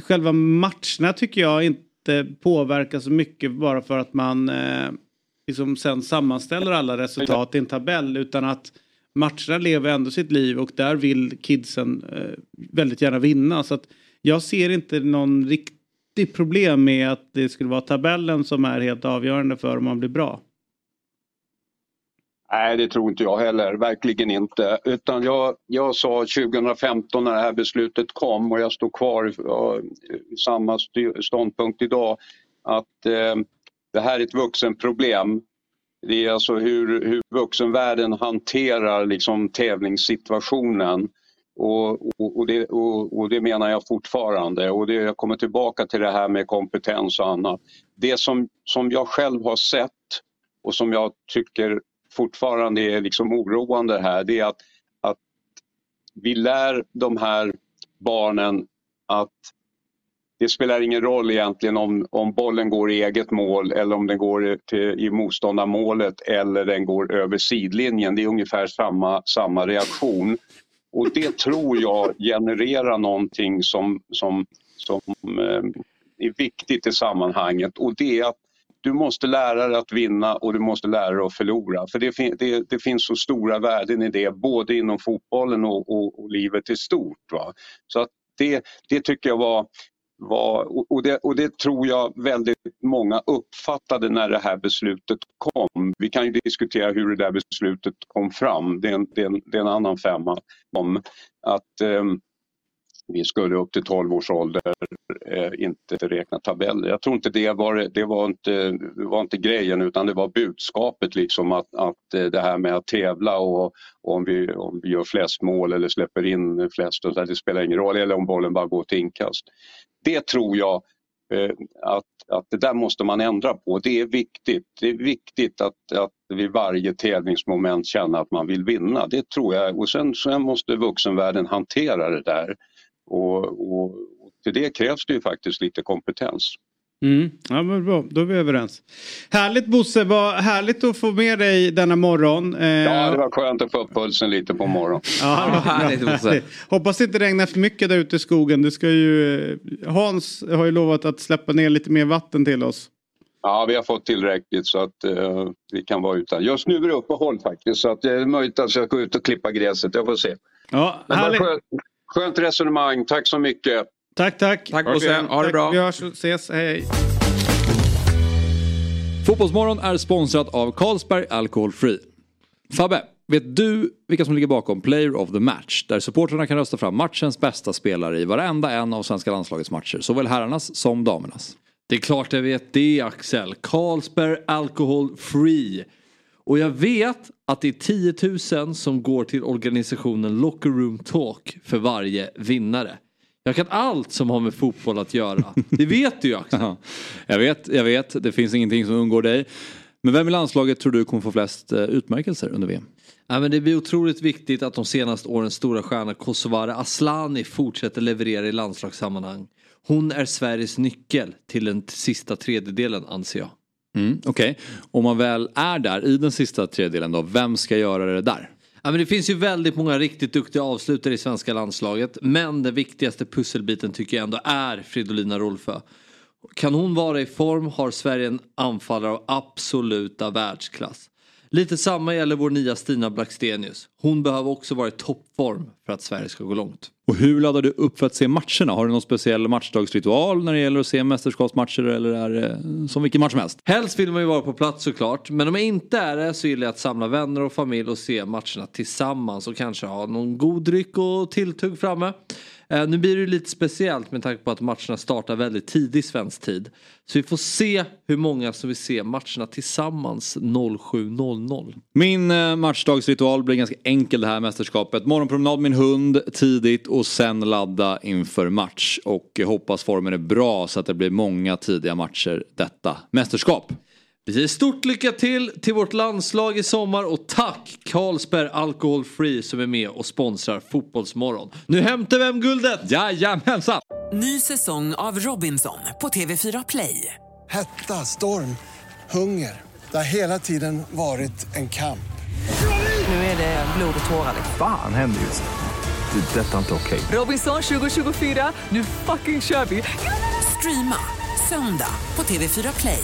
själva matcherna tycker jag inte påverkar så mycket bara för att man eh, liksom sen sammanställer alla resultat i en tabell utan att matcherna lever ändå sitt liv och där vill kidsen eh, väldigt gärna vinna. Så att jag ser inte någon riktig problem med att det skulle vara tabellen som är helt avgörande för om man blir bra. Nej, det tror inte jag heller. Verkligen inte. Utan jag, jag sa 2015 när det här beslutet kom och jag står kvar i, samma ståndpunkt idag att eh, det här är ett vuxenproblem. Det är alltså hur, hur vuxenvärlden hanterar liksom tävlingssituationen. Och, och, och, det, och, och det menar jag fortfarande. Och det, jag kommer tillbaka till det här med kompetens och annat. Det som, som jag själv har sett och som jag tycker fortfarande är liksom oroande här det är att, att vi lär de här barnen att det spelar ingen roll egentligen om, om bollen går i eget mål eller om den går till, i motståndarmålet eller den går över sidlinjen. Det är ungefär samma, samma reaktion. Och det tror jag genererar någonting som, som, som eh, är viktigt i sammanhanget och det är att du måste lära dig att vinna och du måste lära dig att förlora. För det, fin- det, det finns så stora värden i det, både inom fotbollen och, och, och livet i stort. Va? Så att det, det tycker jag var var och, det, och det tror jag väldigt många uppfattade när det här beslutet kom. Vi kan ju diskutera hur det där beslutet kom fram, det är en, det är en, det är en annan femma. Om att eh, vi skulle upp till 12 års ålder eh, inte räkna tabeller. Jag tror inte det var, det var inte, var inte grejen utan det var budskapet liksom att, att eh, det här med att tävla och, och om, vi, om vi gör flest mål eller släpper in flest, och så, det spelar ingen roll, eller om bollen bara går till inkast. Det tror jag eh, att, att det där måste man ändra på. Det är viktigt. Det är viktigt att, att vid varje tävlingsmoment känna att man vill vinna. Det tror jag. Och sen, sen måste vuxenvärlden hantera det där. Och, och, och till det krävs det ju faktiskt lite kompetens. Mm. Ja, men bra, då är vi överens. Härligt Bosse, vad härligt att få med dig denna morgon. Eh... Ja, det var skönt att få upp pulsen lite på morgonen. Ja, härligt, Bosse. Hoppas det inte regnar för mycket där ute i skogen. Det ska ju... eh, Hans har ju lovat att släppa ner lite mer vatten till oss. Ja, vi har fått tillräckligt så att eh, vi kan vara utan. Just nu är det uppehåll faktiskt så att det är möjligt att jag ska gå ut och klippa gräset. Jag får se. Ja, Men det härligt. Skönt, resonemang. Tack så mycket. Tack, tack. Tack Bosse, ha det Tack, bra. Vi hörs och ses. Hej, hej. Fotbollsmorgon är sponsrat av Carlsberg Alcohol Free. Fabbe, vet du vilka som ligger bakom Player of the Match? Där supportrarna kan rösta fram matchens bästa spelare i varenda en av svenska landslagets matcher. Såväl herrarnas som damernas. Det är klart jag vet det Axel. Carlsberg Alcohol Free. Och jag vet att det är 10 000 som går till organisationen Locker Room Talk för varje vinnare. Jag kan allt som har med fotboll att göra. Det vet du ju Axel. Ja, jag vet, jag vet. Det finns ingenting som undgår dig. Men vem i landslaget tror du kommer få flest eh, utmärkelser under VM? Ja, men det blir otroligt viktigt att de senaste årens stora stjärna Kosovare Aslani fortsätter leverera i landslagssammanhang. Hon är Sveriges nyckel till den sista tredjedelen anser jag. Mm, Okej, om man väl är där i den sista tredjedelen då, vem ska göra det där? Ja, men det finns ju väldigt många riktigt duktiga avslutare i svenska landslaget. Men den viktigaste pusselbiten tycker jag ändå är Fridolina Rolfö. Kan hon vara i form har Sverige en anfallare av absoluta världsklass. Lite samma gäller vår nya Stina Blackstenius. Hon behöver också vara i toppform för att Sverige ska gå långt. Och hur laddar du upp för att se matcherna? Har du någon speciell matchdagsritual när det gäller att se mästerskapsmatcher eller är det som vilken match som helst? Helst vill man ju vara på plats såklart. Men om jag inte är det så gillar jag att samla vänner och familj och se matcherna tillsammans och kanske ha någon god dryck och tilltugg framme. Eh, nu blir det ju lite speciellt med tanke på att matcherna startar väldigt tidigt svensk tid. Så vi får se hur många som vill se matcherna tillsammans 07.00. Min eh, matchdagsritual blir ganska enkel det här mästerskapet. Morgonpromenad med min hund tidigt och sen ladda inför match. Och eh, hoppas formen är bra så att det blir många tidiga matcher detta mästerskap. Vi säger stort lycka till till vårt landslag i sommar och tack Carlsberg Alcohol Free som är med och sponsrar Fotbollsmorgon. Nu hämtar vi hem guldet! Jajamensan! Ny säsong av Robinson på TV4 Play. Hetta, storm, hunger. Det har hela tiden varit en kamp. Nu är det blod och tårar. Fan händer just nu. Det. är Detta är inte okej. Robinson 2024, nu fucking kör vi! Streama söndag på TV4 Play.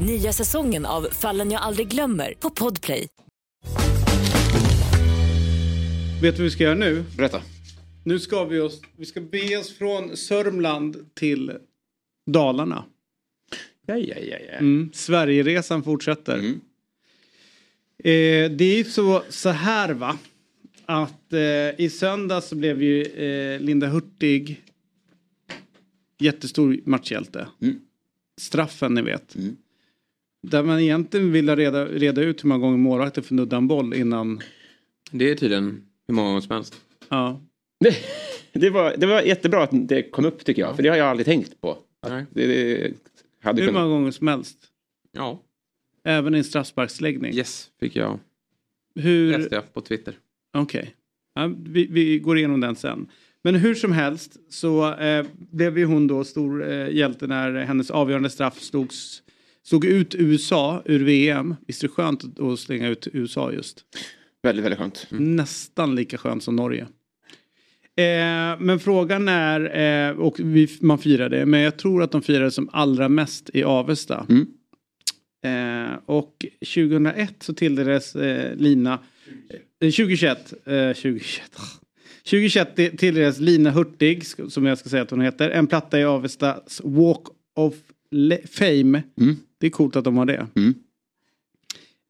Nya säsongen av Fallen jag aldrig glömmer på Podplay. Vet du vad vi ska göra nu? Berätta. Nu ska vi oss, vi ska be oss från Sörmland till Dalarna. Ja, ja, ja, ja. Mm. Sverigeresan fortsätter. Mm. Eh, det är ju så, så här va. Att eh, i söndag så blev ju eh, Linda Hurtig jättestor matchhjälte. Mm. Straffen ni vet. Mm. Där man egentligen vill reda, reda ut hur många gånger målvakten får nudda en boll innan. Det är tydligen hur många gånger som helst. Ja. Det, det, var, det var jättebra att det kom upp tycker jag. För det har jag aldrig tänkt på. Det, det hade Hur kunnat... många gånger som helst. Ja, Även i en straffsparksläggning. yes fick jag. Hur... Läste jag på Twitter. Okej. Ja, vi, vi går igenom den sen. Men hur som helst så eh, blev ju hon då stor eh, hjälte när hennes avgörande straff slogs Såg ut USA ur VM. Visst är det skönt att slänga ut USA just? Väldigt, väldigt skönt. Nästan lika skönt som Norge. Eh, men frågan är, eh, och vi, man firar det, men jag tror att de firade som allra mest i Avesta. Mm. Eh, och 2001 så tilldelades eh, Lina, eh, 2021, eh, 2021, 2021 till- tilldelades Lina Hurtig, som jag ska säga att hon heter, en platta i Avestas Walk of Fame. Mm. Det är coolt att de har det. Mm.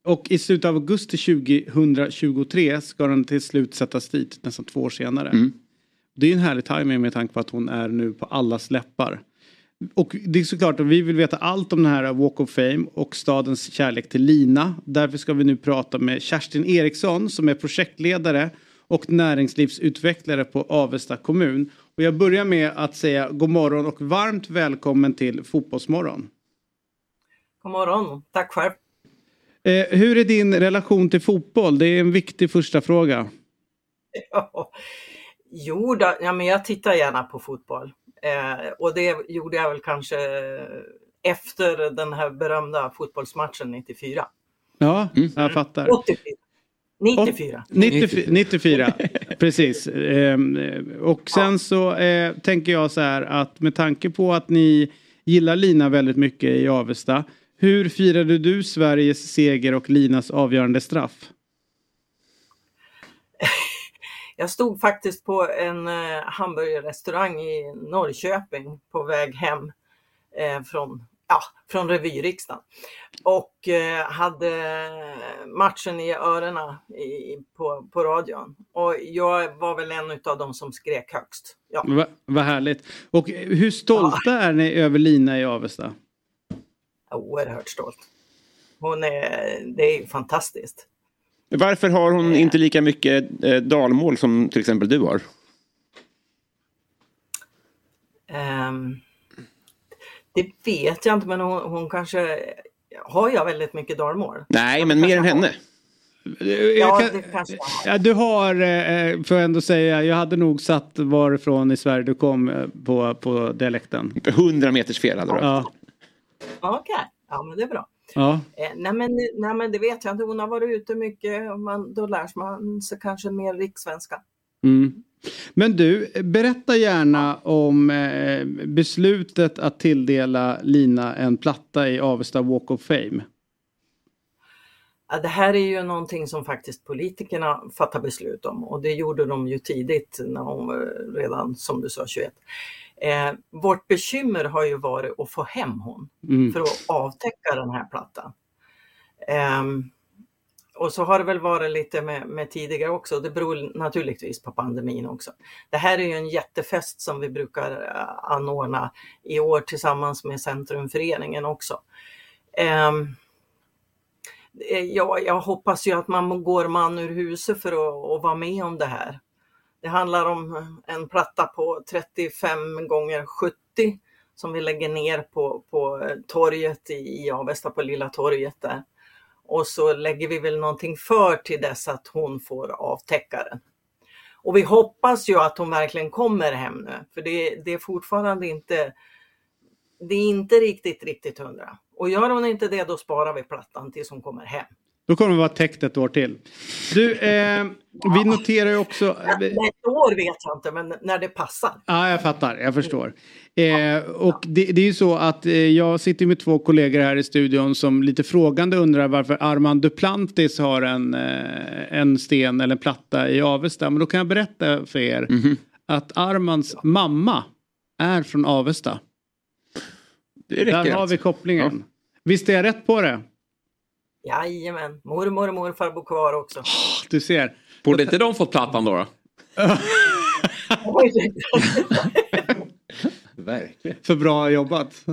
Och i slutet av augusti 2023 ska den till slut sättas dit, nästan två år senare. Mm. Det är en härlig timing med tanke på att hon är nu på allas läppar. Och det är såklart att vi vill veta allt om den här Walk of Fame och stadens kärlek till Lina. Därför ska vi nu prata med Kerstin Eriksson som är projektledare och näringslivsutvecklare på Avesta kommun. Och jag börjar med att säga god morgon och varmt välkommen till Fotbollsmorgon. God morgon, tack själv. Eh, hur är din relation till fotboll? Det är en viktig första fråga. Jo, då, ja, men jag tittar gärna på fotboll. Eh, och det gjorde jag väl kanske efter den här berömda fotbollsmatchen 94. Ja, jag fattar. 84. 94. 94, 94 precis. Ehm, och sen så eh, tänker jag så här att med tanke på att ni gillar Lina väldigt mycket i Avesta. Hur firade du Sveriges seger och Linas avgörande straff? Jag stod faktiskt på en eh, hamburgerrestaurang i Norrköping på väg hem eh, från, ja, från revyriksdagen. Och eh, hade matchen i öronen i, på, på radion. Och jag var väl en av dem som skrek högst. Ja. Va, vad härligt. Och hur stolta är ni över Lina i Avesta? Oerhört stolt. Hon är, det är ju fantastiskt. Varför har hon inte lika mycket eh, dalmål som till exempel du har? Ehm, det vet jag inte, men hon, hon kanske... Har jag väldigt mycket dalmål? Nej, men mer än henne. Ja, kan- det kanske jag har. Ja, du har, eh, får jag ändå säga, jag hade nog satt varifrån i Sverige du kom eh, på, på dialekten. 100 meters fel hade du Ja, Okej, ja men det är bra. ja. Eh, nej, men, nej men det vet jag inte, hon har varit ute mycket och man, då lär man sig kanske mer rikssvenska. Mm. Men du, berätta gärna om eh, beslutet att tilldela Lina en platta i Avesta Walk of Fame. Ja, det här är ju någonting som faktiskt politikerna fattar beslut om och det gjorde de ju tidigt när hon redan som du sa 21. Eh, vårt bekymmer har ju varit att få hem hon Mm. för att avtäcka den här plattan. Ehm, och så har det väl varit lite med, med tidigare också. Det beror naturligtvis på pandemin också. Det här är ju en jättefest som vi brukar eh, anordna i år tillsammans med Centrumföreningen också. Ehm, eh, ja, jag hoppas ju att man går man ur huset för att, att vara med om det här. Det handlar om en platta på 35 gånger 70 som vi lägger ner på, på torget i, i Avesta på Lilla torget där. Och så lägger vi väl någonting för till dess att hon får avtäckaren. Och vi hoppas ju att hon verkligen kommer hem nu, för det, det är fortfarande inte det är inte riktigt, riktigt hundra. Och gör hon inte det, då sparar vi plattan tills hon kommer hem. Då kommer det vara täckt ett år till. Du, eh, vi noterar ju också... Ett år vet jag inte, men när det passar. Ja, jag fattar. Jag förstår. Eh, och det, det är ju så att eh, jag sitter med två kollegor här i studion som lite frågande undrar varför Armand Duplantis har en, eh, en sten eller en platta i Avesta. Men då kan jag berätta för er att Armands mamma är från Avesta. Det räcker Där har vi kopplingen. Visst är jag rätt på det? Jajamän, mormor och morfar bor kvar också. Du ser. Borde inte de fått plattan då? då? Verkligen. För bra jobbat.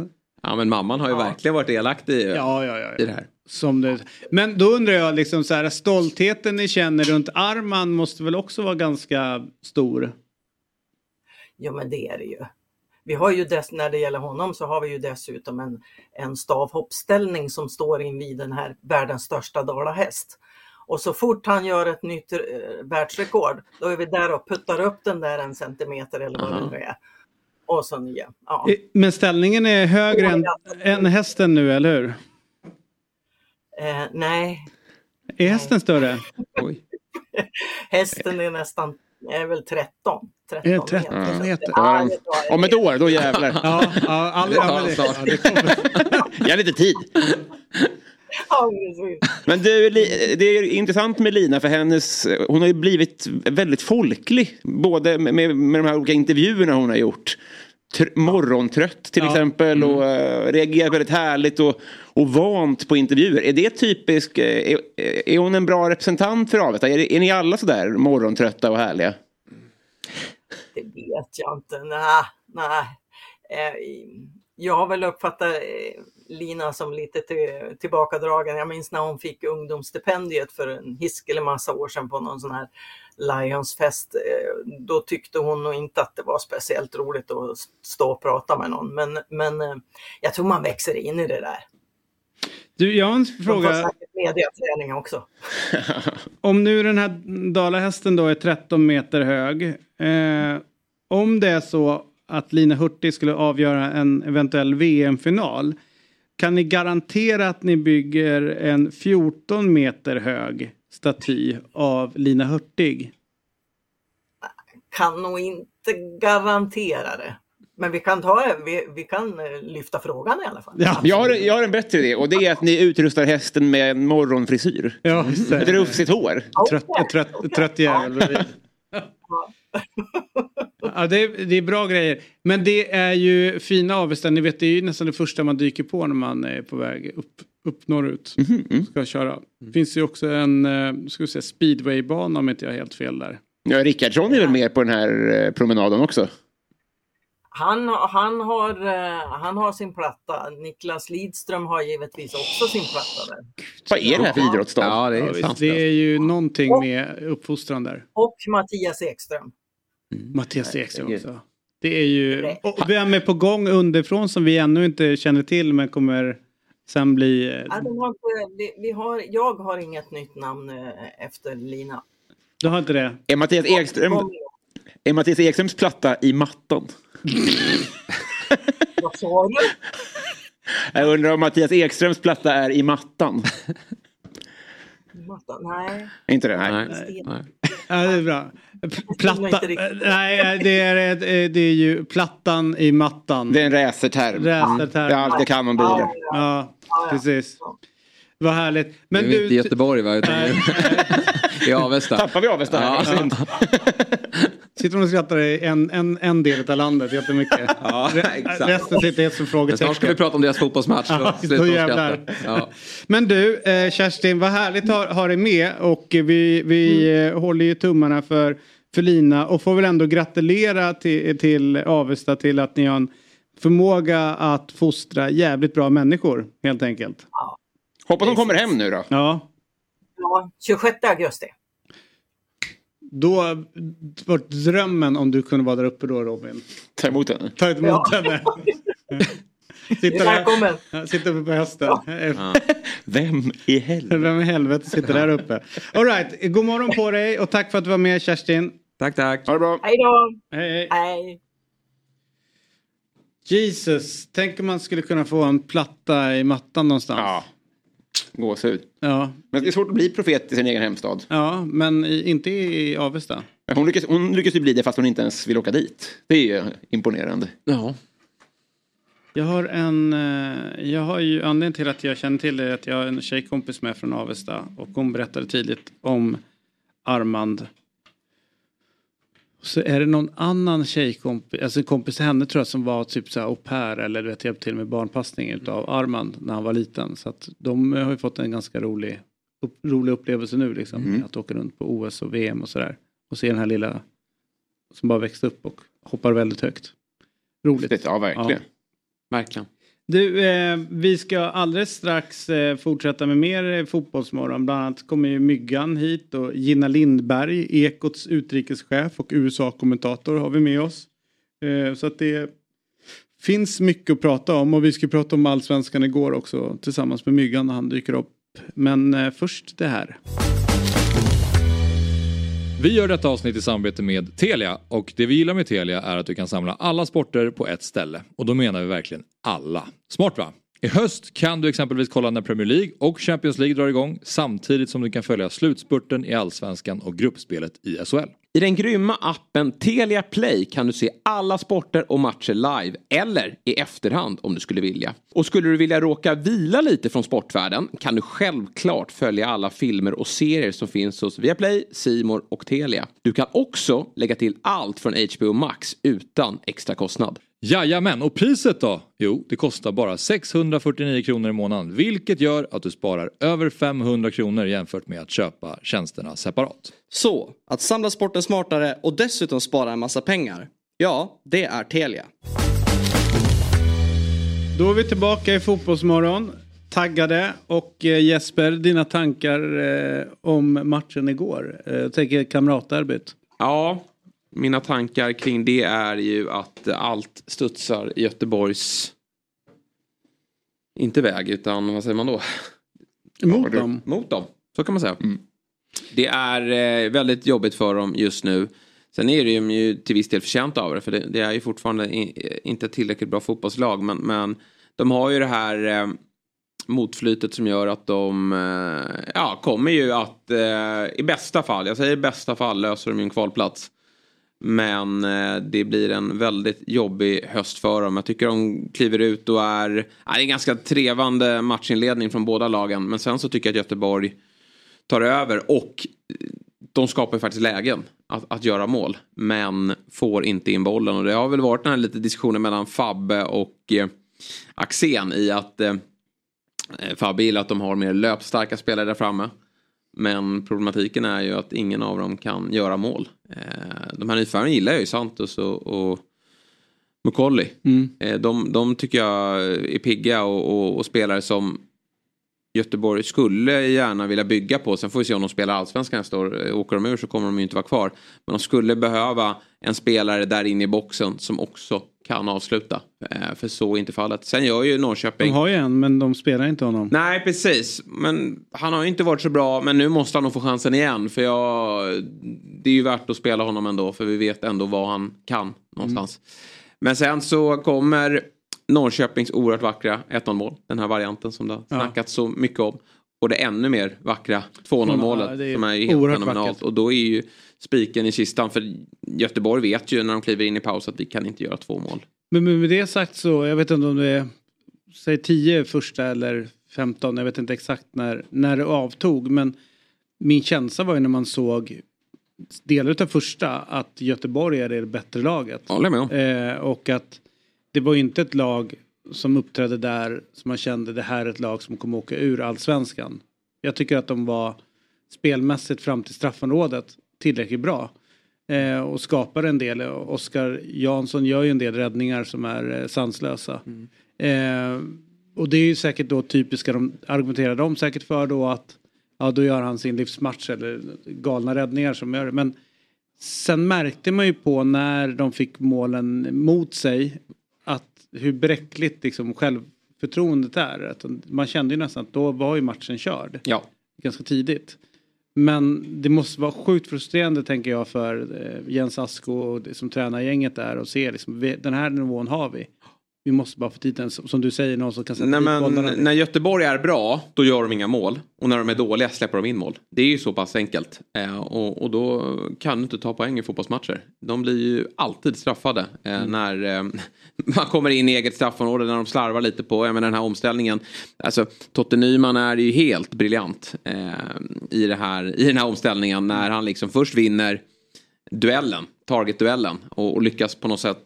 Ja men mamman har ju verkligen varit delaktig i, Ja, ja, ja. i det här. Som det. Men då undrar jag liksom så här, stoltheten ni känner runt Arman måste väl också vara ganska stor? Ja men det är det ju. Vi har ju dess, när det gäller honom så har vi ju dessutom en, en stavhoppställning som står invid den här världens största dalahäst. Och så fort han gör ett nytt eh, världsrekord, då är vi där och puttar upp den där en centimeter eller vad det nu är. Och så nya. Ja. Eh, Men ställningen är högre än, än hästen nu, eller hur? Eh, nej, Är hästen större? hästen är nästan, är väl 13. 13 Är det 13 meter. meter? Ja, jag. Om ett år, då jävlar. Ja, ja, all, ja, men det, ja, det kommer. Jag har lite tid. Ja. Men du, det är intressant med Lina för hennes, hon har ju blivit väldigt folklig. Både med, med, de här olika intervjuerna hon har gjort. Tr- morgontrött till Ja. exempel och uh, reagerar väldigt härligt och, och vant på intervjuer. Är det typisk, eh, är, är hon en bra representant för Avesta? Är, det- är ni alla sådär morgontrötta och härliga? Det vet jag inte. Nej, nej. Eh, jag har väl uppfattat eh, Lina som lite till, tillbakadragen. Jag minns när hon fick ungdomsstipendiet för en hiskelig massa år sedan på någon sån här Lionsfest. Eh, då tyckte hon nog inte att det var speciellt roligt att stå och prata med någon. Men, men jag tror man växer in i det där. Du, jag har en De får fråga. säkert mediaträning också. Om nu den här dalahästen då är 13 meter hög. Eh, om det är så att Lina Hurtig skulle avgöra en eventuell VM-final. Kan ni garantera att ni bygger en 14 meter hög staty av Lina Hurtig? Kan nog inte garantera det. Men vi kan, ta, vi, vi kan eh, lyfta frågan i alla fall. Jag har, jag har en bättre idé och det är att ni utrustar hästen med en morgonfrisyr. Ja, Ett rufsigt hår. Trött, trött, trött jävel. Ja, det, är, det är bra grejer. Men det är ju fina Avesta. Ni vet, det är ju nästan det första man dyker på när man är på väg upp, upp norrut. Ska köra. finns ju också en eh, ska vi säga, speedwaybana om inte jag har helt fel där. Ja, Rickardsson är väl med på den här eh, promenaden också? Han, han, har, eh, han har sin platta. Niklas Lidström har givetvis också sin platta där. Vad är det här för idrottsstad? Ja, det Ja, är sant. det är ju någonting med uppfostran där. Och Mattias Ekström. Mattias Ekström också. Det är ju, och vem är på gång underifrån som vi ännu inte känner till men kommer sen bli... eh, Ja, har, vi har, jag har inget nytt namn eh, efter Lina. Du har inte det? Är Mattias Ekström, är Mattias Ekströms platta i mattan? Vad sa du? Jag undrar om Mattias Ekströms platta är i mattan. Matta? Nej. Inte det? Nej. Nej. Nej. Ja, det är bra. Platta, nej det är, det är ju plattan i mattan. Det är en racerterm. Racerterm. Det är allt det kan om bilar. Ja, precis. Vad härligt. Men det är inte i du, Göteborg va? Utan i Avesta. Tappar vi Avesta här? Ja. Sitter hon och skrattar i en, en, en del av landet jättemycket. Ja, exakt. Resten sitter helt som Men snart ska vi frågetecken. prata om deras fotbollsmatch. så Ja, då jävlar. Ja. Men du, eh, Kerstin, vad härligt att ha dig med och vi, vi eh, håller ju tummarna för, för Lina och får väl ändå gratulera till, till Avesta till att ni har en förmåga att fostra jävligt bra människor helt enkelt. Hoppas de kommer hem nu då. Ja, Ja, 26 augusti. Då var drömmen om du kunde vara där uppe då Robin. Ta emot henne. Ta emot Ja. henne. Är där. Ja, sitta uppe på hästen. Vem i helvete? Vem i helvete sitter där uppe? All right, god morgon på dig och tack för att du var med Kerstin. Tack, tack. Ha det bra. Hej då! Hej, hej. Hej! Jesus, tänk om man skulle kunna få en platta i mattan någonstans. Ja. Gåshud. Ja, Men det är svårt att bli profet i sin egen hemstad. ja men i, inte i Avesta. Hon lyckas, hon lyckas ju bli det fast hon inte ens vill åka dit. Det är ju imponerande. Ja. Jag har en, eh, jag har ju anledningen till att jag känner till det är att jag har en tjejkompis med från Avesta och hon berättade tidigt om Armand. Så är det någon annan tjejkompis, alltså en kompis till henne tror jag som var typ så här au pair eller du vet hjälpt till med barnpassning utav Armand när han var liten. Så att de har ju fått en ganska rolig, upp, rolig upplevelse nu liksom. Att åka runt på OS och VM och sådär. Och se den här lilla som bara växte upp och hoppar väldigt högt. Roligt. Ja, verkligen. Verkligen. Du, eh, vi ska alldeles strax eh, fortsätta med mer eh, fotbollsmorgon. Bland annat kommer ju Myggan hit och Gina Lindberg, Ekots utrikeschef och USA-kommentator har vi med oss. Eh, så att det finns mycket att prata om och vi ska prata om allsvenskan igår också tillsammans med Myggan när han dyker upp. Men eh, först det här. Vi gör detta avsnitt i samarbete med Telia och det vi gillar med Telia är att du kan samla alla sporter på ett ställe och då menar vi verkligen alla. Smart va? I höst kan du exempelvis kolla när Premier League och Champions League drar igång samtidigt som du kan följa slutspurten i Allsvenskan och gruppspelet i SHL. I den grymma appen Telia Play kan du se alla sporter och matcher live eller i efterhand om du skulle vilja. Och skulle du vilja råka vila lite från sportvärlden kan du självklart följa alla filmer och serier som finns hos Viaplay, Simor och Telia. Du kan också lägga till allt från HBO Max utan extra kostnad. Jajamän, och priset då? Jo, det kostar bara 649 kronor i månaden, vilket gör att du sparar över 500 kronor jämfört med att köpa tjänsterna separat. Så, att samla sporten smartare och dessutom spara en massa pengar. Ja, det är Telia. Då är vi tillbaka i Fotbollsmorgon. Taggade och eh, Jesper, dina tankar eh, om matchen igår? Eh, jag tänker kamratderbyt. Ja, mina tankar kring det är ju att allt studsar i Göteborgs... Inte väg, utan vad säger man då? Mot dem. Mot dem, så kan man säga. Det är eh, väldigt jobbigt för dem just nu. Sen är de ju till viss del förtjänta av det, för det, det är ju fortfarande i, inte ett tillräckligt bra fotbollslag. Men, men de har ju det här eh, motflytet som gör att de eh, ja, kommer ju att eh, i bästa fall, jag säger i bästa fall, löser de ju en kvalplats. Men eh, det blir en väldigt jobbig höst för dem. Jag tycker de kliver ut och är... Det är en ganska trevande matchinledning från båda lagen. Men sen så tycker jag att Göteborg tar över och eh, de skapar faktiskt lägen att, att göra mål. Men får inte in bollen. Och det har väl varit den här lite diskussionen mellan Fabbe och eh, Axén i att eh, eh Fabbe gillar att de har mer löpstarka spelare där framme. Men problematiken är ju att ingen av dem kan göra mål. Eh, de här nyförvärven gillar jag ju, Santos och, och Mukolli. Mm. Eh, de, de tycker jag är pigga och, och, och spelare som Göteborg skulle gärna vilja bygga på. Sen får vi se om de spelar allsvenskan nästa år. Eh, Åker de ur så kommer de ju inte vara kvar. Men de skulle behöva en spelare där inne i boxen som också kan avsluta. Eh, För så är inte fallet. Sen gör ju Norrköping... De har ju en, men de spelar inte honom. Nej, precis. Men han har ju inte varit så bra. Men nu måste han nog få chansen igen. För jag... Det är ju värt att spela honom ändå. För vi vet ändå vad han kan någonstans. Men sen så kommer Norrköpings oerhört vackra 1-0 mål. Den här varianten som det har Ja. snackats så mycket om. Och det ännu mer vackra 2-0 målet. Ja, som är helt fenomenalt. vackert. Och då är ju spiken i kistan. För Göteborg vet ju när de kliver in i paus att vi kan inte göra två mål. Men med med det sagt så, jag vet inte om det är, säg 10 första eller 15, jag vet inte exakt när, när det avtog, men min känsla var ju när man såg delar av första att Göteborg är det bättre laget. Håller med. Eh, och att det var ju inte ett lag som uppträdde där som man kände det här är ett lag som kommer åka ur allsvenskan. Jag tycker att de var spelmässigt fram till straffområdet tillräckligt bra. Eh, och skapar en del. Oskar Jansson gör ju en del räddningar som är eh, sanslösa. Eh, och det är ju säkert då typiska, de argumenterar de säkert för då att ja då gör han sin livsmatch eller galna räddningar som gör det. Men sen märkte man ju på när de fick målen mot sig att hur bräckligt liksom självförtroendet är. Att man kände ju nästan att då var ju matchen körd. Ja. Ganska tidigt. Men det måste vara sjukt frustrerande tänker jag för eh, Jens Asko och det som tränargänget där och se liksom, den här nivån har vi. Vi måste bara få dit en, som du säger, någon som kan sätta Nej, men, när Göteborg är bra, då gör de inga mål. Och när de är dåliga släpper de in mål. Det är ju så pass enkelt. Eh, och, och då kan du inte ta poäng i fotbollsmatcher. De blir ju alltid straffade eh, när eh, man kommer in i eget straffområde, när de slarvar lite på jag menar, den här omställningen. Alltså, Totte Nyman är ju helt briljant eh, i, det här, i den här omställningen. När han liksom först vinner duellen, target-duellen och, och lyckas på något sätt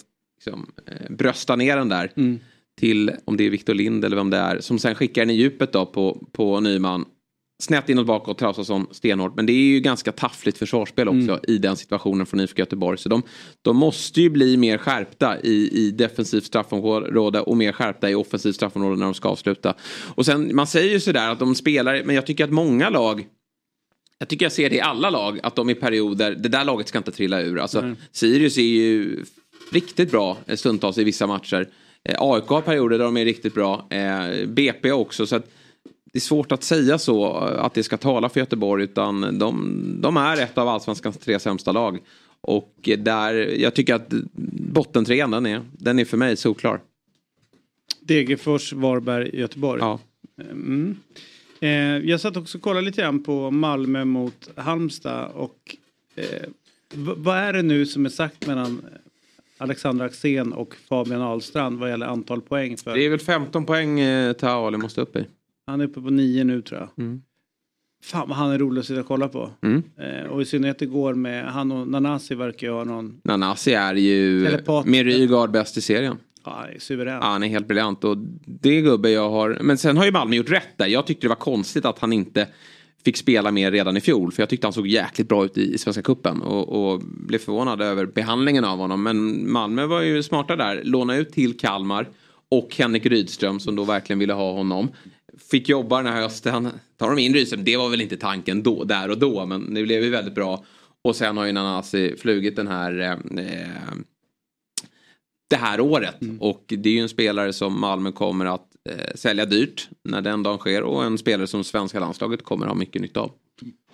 liksom, eh, brösta ner den där Mm. till, om det är Victor Lind eller vem det är, som sen skickar den i djupet då på, på Nyman. Snett inåt bakåt, Traustason stenhårt. Men det är ju ganska taffligt försvarsspel också Mm. i den situationen från IFK Göteborg. Så de, de måste ju bli mer skärpta i, i defensivt straffområde och mer skärpta i offensivt straffområde när de ska avsluta. Och sen, man säger ju sådär att de spelar, men jag tycker att många lag jag tycker jag ser det i alla lag, att de i perioder, det där laget ska inte trilla ur. Alltså, Nej. Sirius är ju riktigt bra eh, stundtals i vissa matcher. Eh, AIK har perioder där de är riktigt bra. Eh, BP också. Så att det är svårt att säga så, att det ska tala för Göteborg. Utan de, de är ett av allsvenskans tre sämsta lag. Och där, jag tycker att bottentrean, den är, den är för mig solklar. Degerfors, Varberg, Göteborg. Ja. Mm. Eh, jag satt också och kollade lite grann på Malmö mot Halmstad och eh, vad är det nu som är sagt mellan Alexander Axén och Fabian Ahlstrand vad gäller antal poäng? För... Det är väl 15 poäng eh, Taali måste upp i. Han är uppe på nio nu tror jag. Mm. Fan vad han är rolig att sitta och kolla på. Mm. Eh, och i synnerhet igår med han och Nanasi verkar ju ha någon Nanasi är ju Telepat. med Rygaard bäst i serien. ja, suverän. Ja, han är helt briljant och det gubbe jag har. Men sen har ju Malmö gjort rätt där. Jag tyckte det var konstigt att han inte fick spela mer redan i fjol. För jag tyckte han såg jäkligt bra ut i, i Svenska Cupen och, och blev förvånad över behandlingen av honom. Men Malmö var ju smarta där. Låna ut till Kalmar och Henrik Rydström som då verkligen ville ha honom. Fick jobba den här hösten. Tar de in Rydström, det var väl inte tanken då, där och då. Men det blev ju väldigt bra. Och sen har ju Nanasi flugit den här eh, det här året. Och det är ju en spelare som Malmö kommer att eh, sälja dyrt när den dagen sker. Och en spelare som svenska landslaget kommer ha mycket nytta av.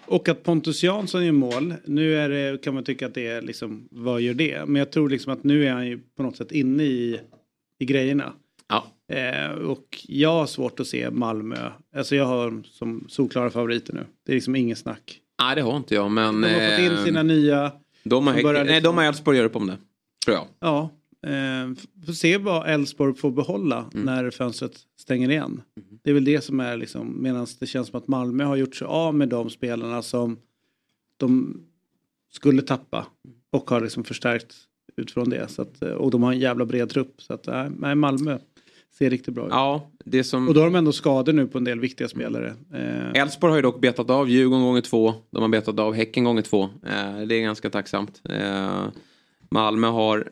Och att Pontus Jansson gör mål. Nu är det, kan man tycka att det är liksom, vad gör det? Men jag tror liksom att nu är han ju på något sätt inne i, i grejerna. Ja. Eh, och jag har svårt att se Malmö. Alltså jag har som solklara favoriter nu. Det är liksom ingen snack. Nej det har inte jag men... De har fått in eh, sina nya. De har, nej, liksom- de har Elfsborg gör upp om det. Tror jag. Ja. Eh, får se vad Elfsborg får behålla Mm. när fönstret stänger igen. Det är väl det som är liksom, medan det känns som att Malmö har gjort sig av med de spelarna som de skulle tappa. Och har liksom förstärkt utifrån det. Så att, eh, och de har en jävla bred trupp. Så att nej, nej, Malmö ser riktigt bra ut. Ja, det som... Och då har de ändå skador nu på en del viktiga spelare. Eh, Elfsborg har ju dock betat av Djurgården gånger två. De har betat av Häcken gånger två. Eh, det är ganska tacksamt. Eh, Malmö har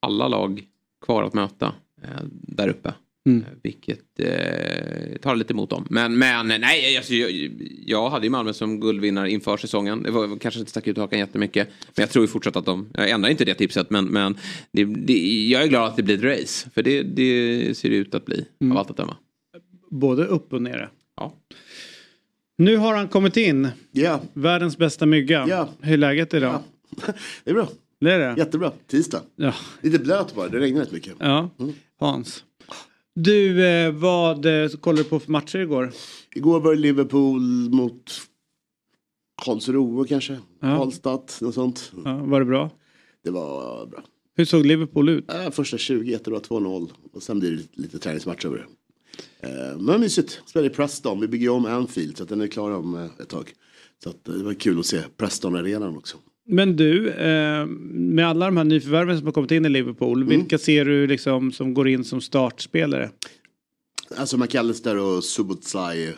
alla lag kvar att möta eh, där uppe. Mm. Eh, Vilket eh, tar lite emot dem. Men, men nej, alltså, jag, jag hade ju Malmö som guldvinnare inför säsongen. Det var kanske inte stack ut hakan jättemycket. Men jag tror ju fortsatt att de, jag ändrar inte det tipset. Men, men det, det, jag är glad att det blir ett race. För det, det ser det ut att bli Mm. av allt att döma. både upp och nere. Ja. Nu har han kommit in. Ja. Världens bästa mygga. Ja. Hur är läget idag? Det är bra. Det är det? Jättebra. Tisdag. Ja. Lite blöt bara, det regnar rätt mycket. Ja, Hans. Du, eh, vad eh, kollade du på för matcher igår? Igår var det Liverpool mot Karlsruhe kanske. Ja. Karlstad, något sånt. Ja, var det bra? Det var bra. Hur såg Liverpool ut? Första 20 jättebra, 2-0. Och sen blir det lite, lite träningsmatch över det. Eh, men mysigt. Spelar i Preston. Vi bygger om Anfield så att den är klar om ett tag. Så att, det var kul att se Preston-arenan också. Men du, eh, med alla de här nyförvärven som har kommit in i Liverpool, Mm. vilka ser du liksom som går in som startspelare? Alltså McAllister och Subotsai, uh,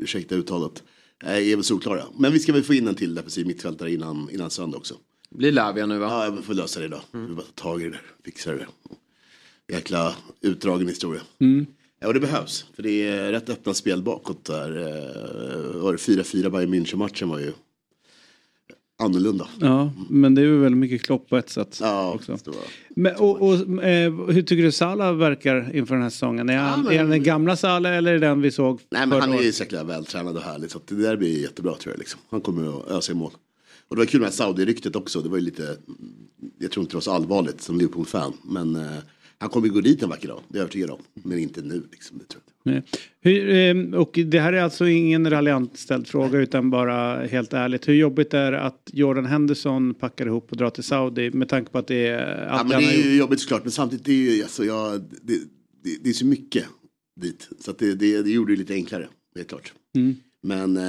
ursäkta uttalet, eh, är väl solklara. Men vi ska väl få in en till defensiv mittfältare innan, innan söndag också. Blir Lavia nu va? Ja, jag får lösa det idag. Vi bara ta tag i det, fixa det. Jäkla utdragen historia. Mm. Ja, och det behövs. För det är rätt öppna spel bakåt där. Eh, Var det 4-4 Bayern München-matchen var ju annorlunda. Ja, men det är väldigt mycket Klopp på ett sätt. Ja, också. Men, och, och, eh, hur tycker du Salah verkar inför den här säsongen? Är, han, men- är han den gamla Salah eller är det den vi såg Nej men han är ju jäkla vältränad och härlig så det där blir jättebra tror jag. Liksom. Han kommer att ösa i mål. Och det var kul med Saudi-ryktet också. Det var ju lite, jag tror inte det var så allvarligt som Liverpool-fan. Men eh, han kommer ju gå dit en vacker dag, det är jag övertygad om. Men inte nu liksom. Det tror jag. Hur, eh, och det här är alltså ingen raljant ställd fråga utan bara helt ärligt. Hur jobbigt är det att Jordan Henderson packar ihop och drar till Saudi med tanke på att det är Ja, men det är ju jobbigt såklart. Men samtidigt, är ju, alltså, jag, det, det, det är så mycket dit. Så att det, det, det gjorde det lite enklare, helt klart. Mm. Men eh,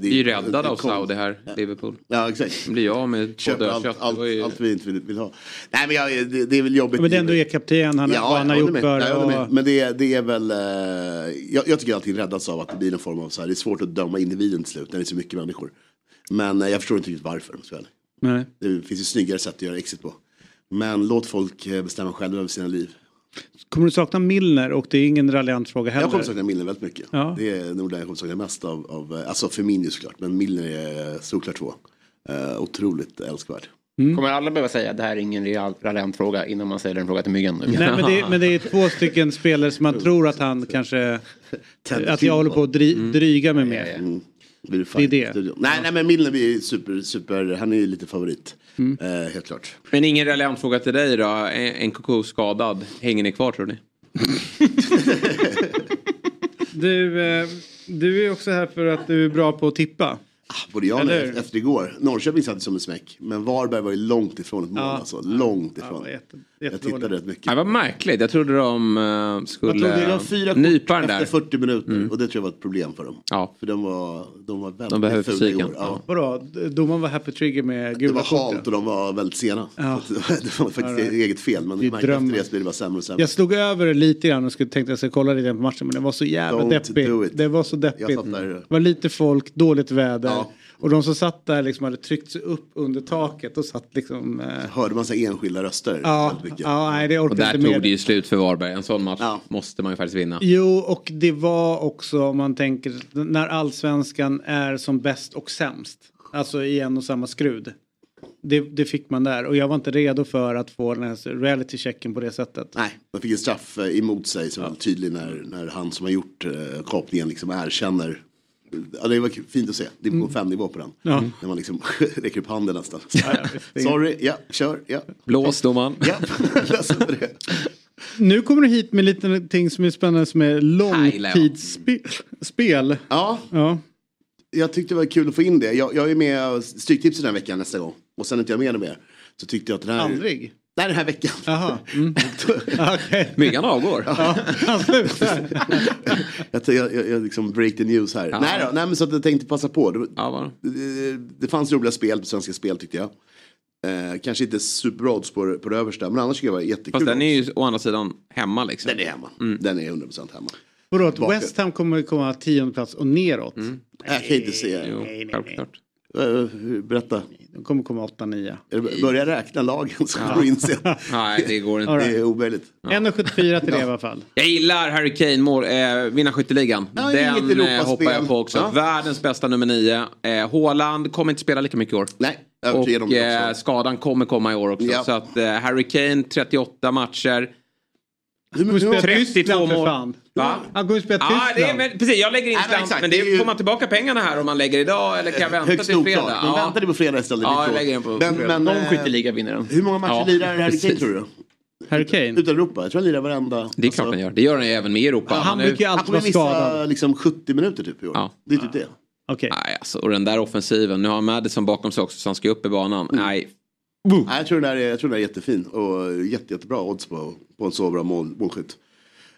det är ju räddade av Saudi här, Liverpool. Ja, exakt. Blir jag med två Köper allt, allt, Det ju- allt vi inte vill, vill ha. Nej men jag, det, det är väl jobbigt. Men det är ändå er-kapten, han, vad han har gjort med. för håller och- med. Men det, det är väl, eh, jag, jag tycker alltid räddas av att det blir en form av så här, det är svårt att döma individen till slut när det är så mycket människor. Men eh, jag förstår inte riktigt varför. Nej. Det finns ju snyggare sätt att göra exit på. Men låt folk eh, bestämma själva över sina liv. Kommer du sakna Milner och det är ingen raljant fråga heller? Jag kommer sakna Milner väldigt mycket. Ja. Det är nog den jag kommer sakna mest av, av eh, alltså Firmino såklart, men Milner är solklart två. Uh, otroligt älskvärd. Kommer alla behöva säga att det här är ingen raljant fråga innan man ställer en fråga till myggan? Nu? Nej men det, men det är två stycken spelare som man tror att han kanske... Att jag håller på att dry, dryga med mer. Mm. Det, är det. Nej, nej men Milner blir super, super, han är ju lite favorit. Eh, helt klart. Men ingen relevant fråga till dig då. En- NKK skadad. Hänger ni kvar tror ni? Du, eh, du är också här för att du är bra på att tippa. Både jag och efter igår. Norrköping satte som en smäck. Men Varberg var ju långt ifrån ett mål. Ja. Alltså. Långt ifrån. jätte- jag tittade rätt mycket. Det var märkligt. Jag trodde de uh, skulle Jag trodde det var fyra nypa den efter där. 40 minuter. Och det tror jag var ett problem för dem. Ja. För de var, de var väldigt De fula fysiken. igår. Ja. Vadå, domaren var happy trigger med Det gula var kort? halt och de var väldigt sena. Ja. Att Det var, det var faktiskt All right. eget fel. Men Det märkte efter drömmen. det så blev det bara sämre och sämre. Jag slog över det lite grann och skulle tänkte jag skulle kolla lite grann på matchen men det var så jävla Don't deppigt. Det var så deppigt. Det var lite folk, dåligt väder. Ja. Och de som satt där liksom hade tryckt sig upp under taket och satt liksom... Eh, Hörde man så enskilda röster. ja, ja, nej det Och orkade där inte tog med. det ju slut för Varberg. En sån match måste man ju faktiskt vinna. Jo, och det var också om man tänker när allsvenskan är som bäst och sämst. Alltså i en och samma skrud. Det, det fick man där och jag var inte redo för att få den här reality-checken på det sättet. Nej, man fick en straff eh, emot sig som var tydlig när, när han som har gjort eh, kapningen liksom erkänner. Ja, det var fint att se. Division 5 nivå på den. Ja. När man liksom räcker upp handen nästan. det är- Sorry, ja, kör, ja. Blås domaren. Ja, för det. Nu kommer du hit med lite ting som är spännande som är långtidsspel. Ja. ja. Jag tyckte det var kul att få in det. Jag, jag är med Stryktipset den här veckan nästa gång. Och sen är inte jag med mer. Så tyckte jag att den här... Aldrig? Nej, den här veckan. Jaha. Mm. Okej. Myggan avgår. Ja, han slutar. Jag, jag, jag, jag liksom break the news här. Ja. Nej då, nej men så att jag tänkte passa på. Det, Ja, va? det, det fanns roliga spel på Svenska Spel tyckte jag. Eh, kanske inte superbra odds på, på det översta, men annars tycker jag det var jättekul. Fast den är ju å andra sidan hemma liksom. Den är hemma. Den är 100% hemma. Vadå, att. West Ham kommer komma tionde plats och neråt? Jag kan inte se. Jo, självklart. Eh, Berätta. De kommer komma 8-9. Börja räkna lagen så kommer du inse. Nej, det går inte. Det är omöjligt. 1,74 till det i alla fall. Jag gillar Harry Kane, mål, eh, vinna skytteligan. Ja, inget Den eh, hoppar jag på också. Ja. Världens bästa nummer nio. Eh, Haaland kommer inte spela lika mycket i år. Nej, övertygad Och eh, skadan kommer komma i år också. Ja. Så att eh, Harry Kane, 38 matcher. Hur kommer spela 32 Tyskland för mål. Va? Han kommer spela Ja, det är, men, precis. Jag lägger in Nej, men slant, exakt, men det är ju- får man tillbaka pengarna här om man lägger idag eller kan jag vänta Högst till fredag? oklart. Men väntar ni på fredag istället? Ja, jag lägger den på men, fredag. men, Någon eh, skytteliga vinner den. Hur många matcher Ja, lirar Harry Kane tror du? Harry Kane? Utan Europa? Jag tror han lirar varenda. Det är klart han gör. Det gör han ju även med Europa. Han nu- brukar ju Han alltid kommer vara missa skadad. liksom 70 minuter typ i år. Ja. Det är typ det. Okej. Nej, alltså, och den där offensiven. Nu har Madison bakom sig också så han ska upp i banan. Mm. Nej, Nej, jag, tror den där är, jag tror den är jättefin och jätte, jättebra odds på, på en så bra mål, målskytt.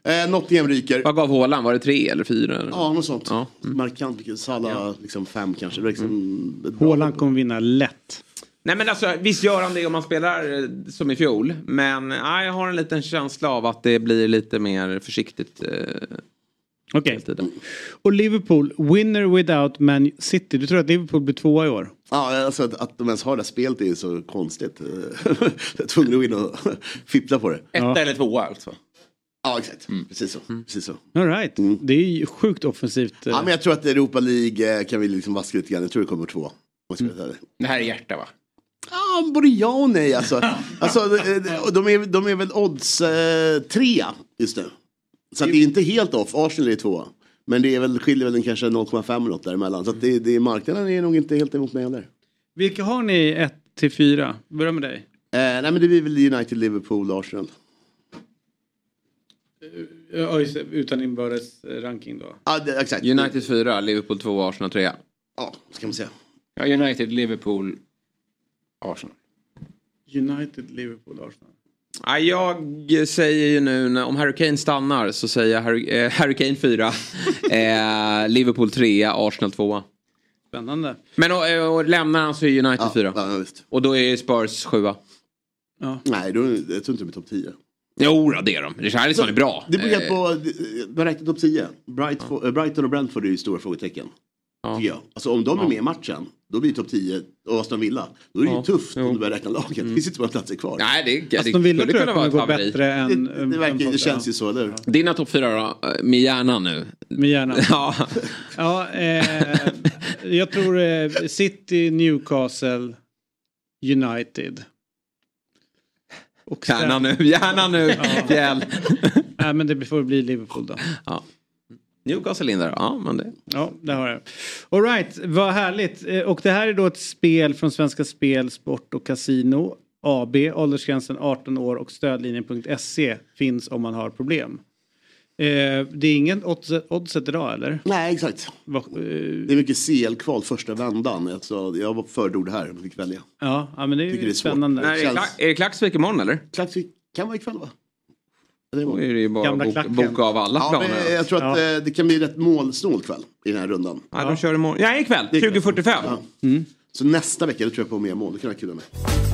Eh, Nottingham ryker. vad gav Haaland? Var det tre eller fyra? Eller? Ja, något sånt. Ja. Markant mycket. Salah liksom fem kanske. Liksom Mm. Haaland kommer vinna lätt. Nej men alltså visst gör han det om man spelar eh, som i fjol. Men nej, jag har en liten känsla av att det blir lite mer försiktigt. Eh, Okej. tiden. Och Liverpool, winner without Man City. Du tror att Liverpool blir tvåa i år? Ja, alltså att, att de ens har det här spelet är ju så konstigt. jag är tvungen att gå in och fippla på det. Etta eller tvåa alltså. Ja, exakt. Precis så. Precis så. All right. Det är ju sjukt offensivt. Ja, men jag tror att Europa League eh, kan vi liksom vaska lite grann. Jag tror det kommer två. Vara ärlig. Det här är hjärta va? Ja, både ja och nej alltså. alltså eh, de, är, de är väl odds eh, trea just nu. Så det är inte helt off. Arsenal är tvåa. Men det är väl, skiljer väl en kanske 0,5 eller något däremellan. Så att det, det, marknaden är nog inte helt emot mig heller. Vilka har ni 1 till 4? Börja med dig. Eh, nej men det blir väl United, Liverpool, Arsenal. Ja, utan inbördes eh, ranking då. Ja, det, exakt. United 4, Liverpool 2, Arsenal 3. Ja, ska man säga. Ja, United, Liverpool, Arsenal. United, Liverpool, Arsenal. Ja, jag säger ju nu, om Harry Kane stannar så säger jag Harry, eh, Harry Kane 4, eh, Liverpool 3, Arsenal 2. Spännande. Men och, och lämnar han så är United 4. Ja, visst. Och då är Spurs 7. Ja. Nej, då, jag tror inte det blir topp 10. Jo, det är de. Richarlison är bra. Det beror Eh, på, man räknar topp 10. Bright, eh, Brighton och Brentford är ju stora frågetecken. Ja. Tycker jag. Alltså om de är med i matchen, då blir det topp 10 och Aston Villa. Då är det ju tufft jo. om du börjar räkna laget. Det finns inte så många platser kvar. Nej, det, det Aston Villa tror jag kommer gå bättre än... det, det, verkar, det känns ju så, eller hur? Dina topp 4 då? Eh, Med hjärnan nu. Med hjärnan. Ja. Ja, eh, jag tror eh, City, Newcastle, United. Och Gärna nu, gärna nu, Fjäll. Nej, men det får bli Liverpool då. Ja. Newcastle in där, ja men det. Ja, det har jag. All right, vad härligt. Eh, Och det här är då ett spel från Svenska Spel, Sport och Casino. AB, åldersgränsen 18 år och stödlinjen.se finns om man har problem. Eh, det är ingen oddset, oddset idag eller? Nej, exakt. Va, eh, Det är mycket CL-kval första vändan. Alltså, jag föredrog det här, men fick välja. ja, ja, men det är Tycker ju det är svårt. spännande. Nej, är, det Känns- Klack- är det Klacksvik imorgon eller? Klacksvik kan vara ikväll va? Det är Då är det ju bara Gamla bok, boka av alla Ja, planer. men jag tror att eh, det kan bli rätt målsnål kväll i den här rundan. Ja, de kör imorgon. Ja, ikväll. Det är ikväll. 20.45. Ja. Mm. Så nästa vecka då tror jag på mer mål. Det kan vara kul med.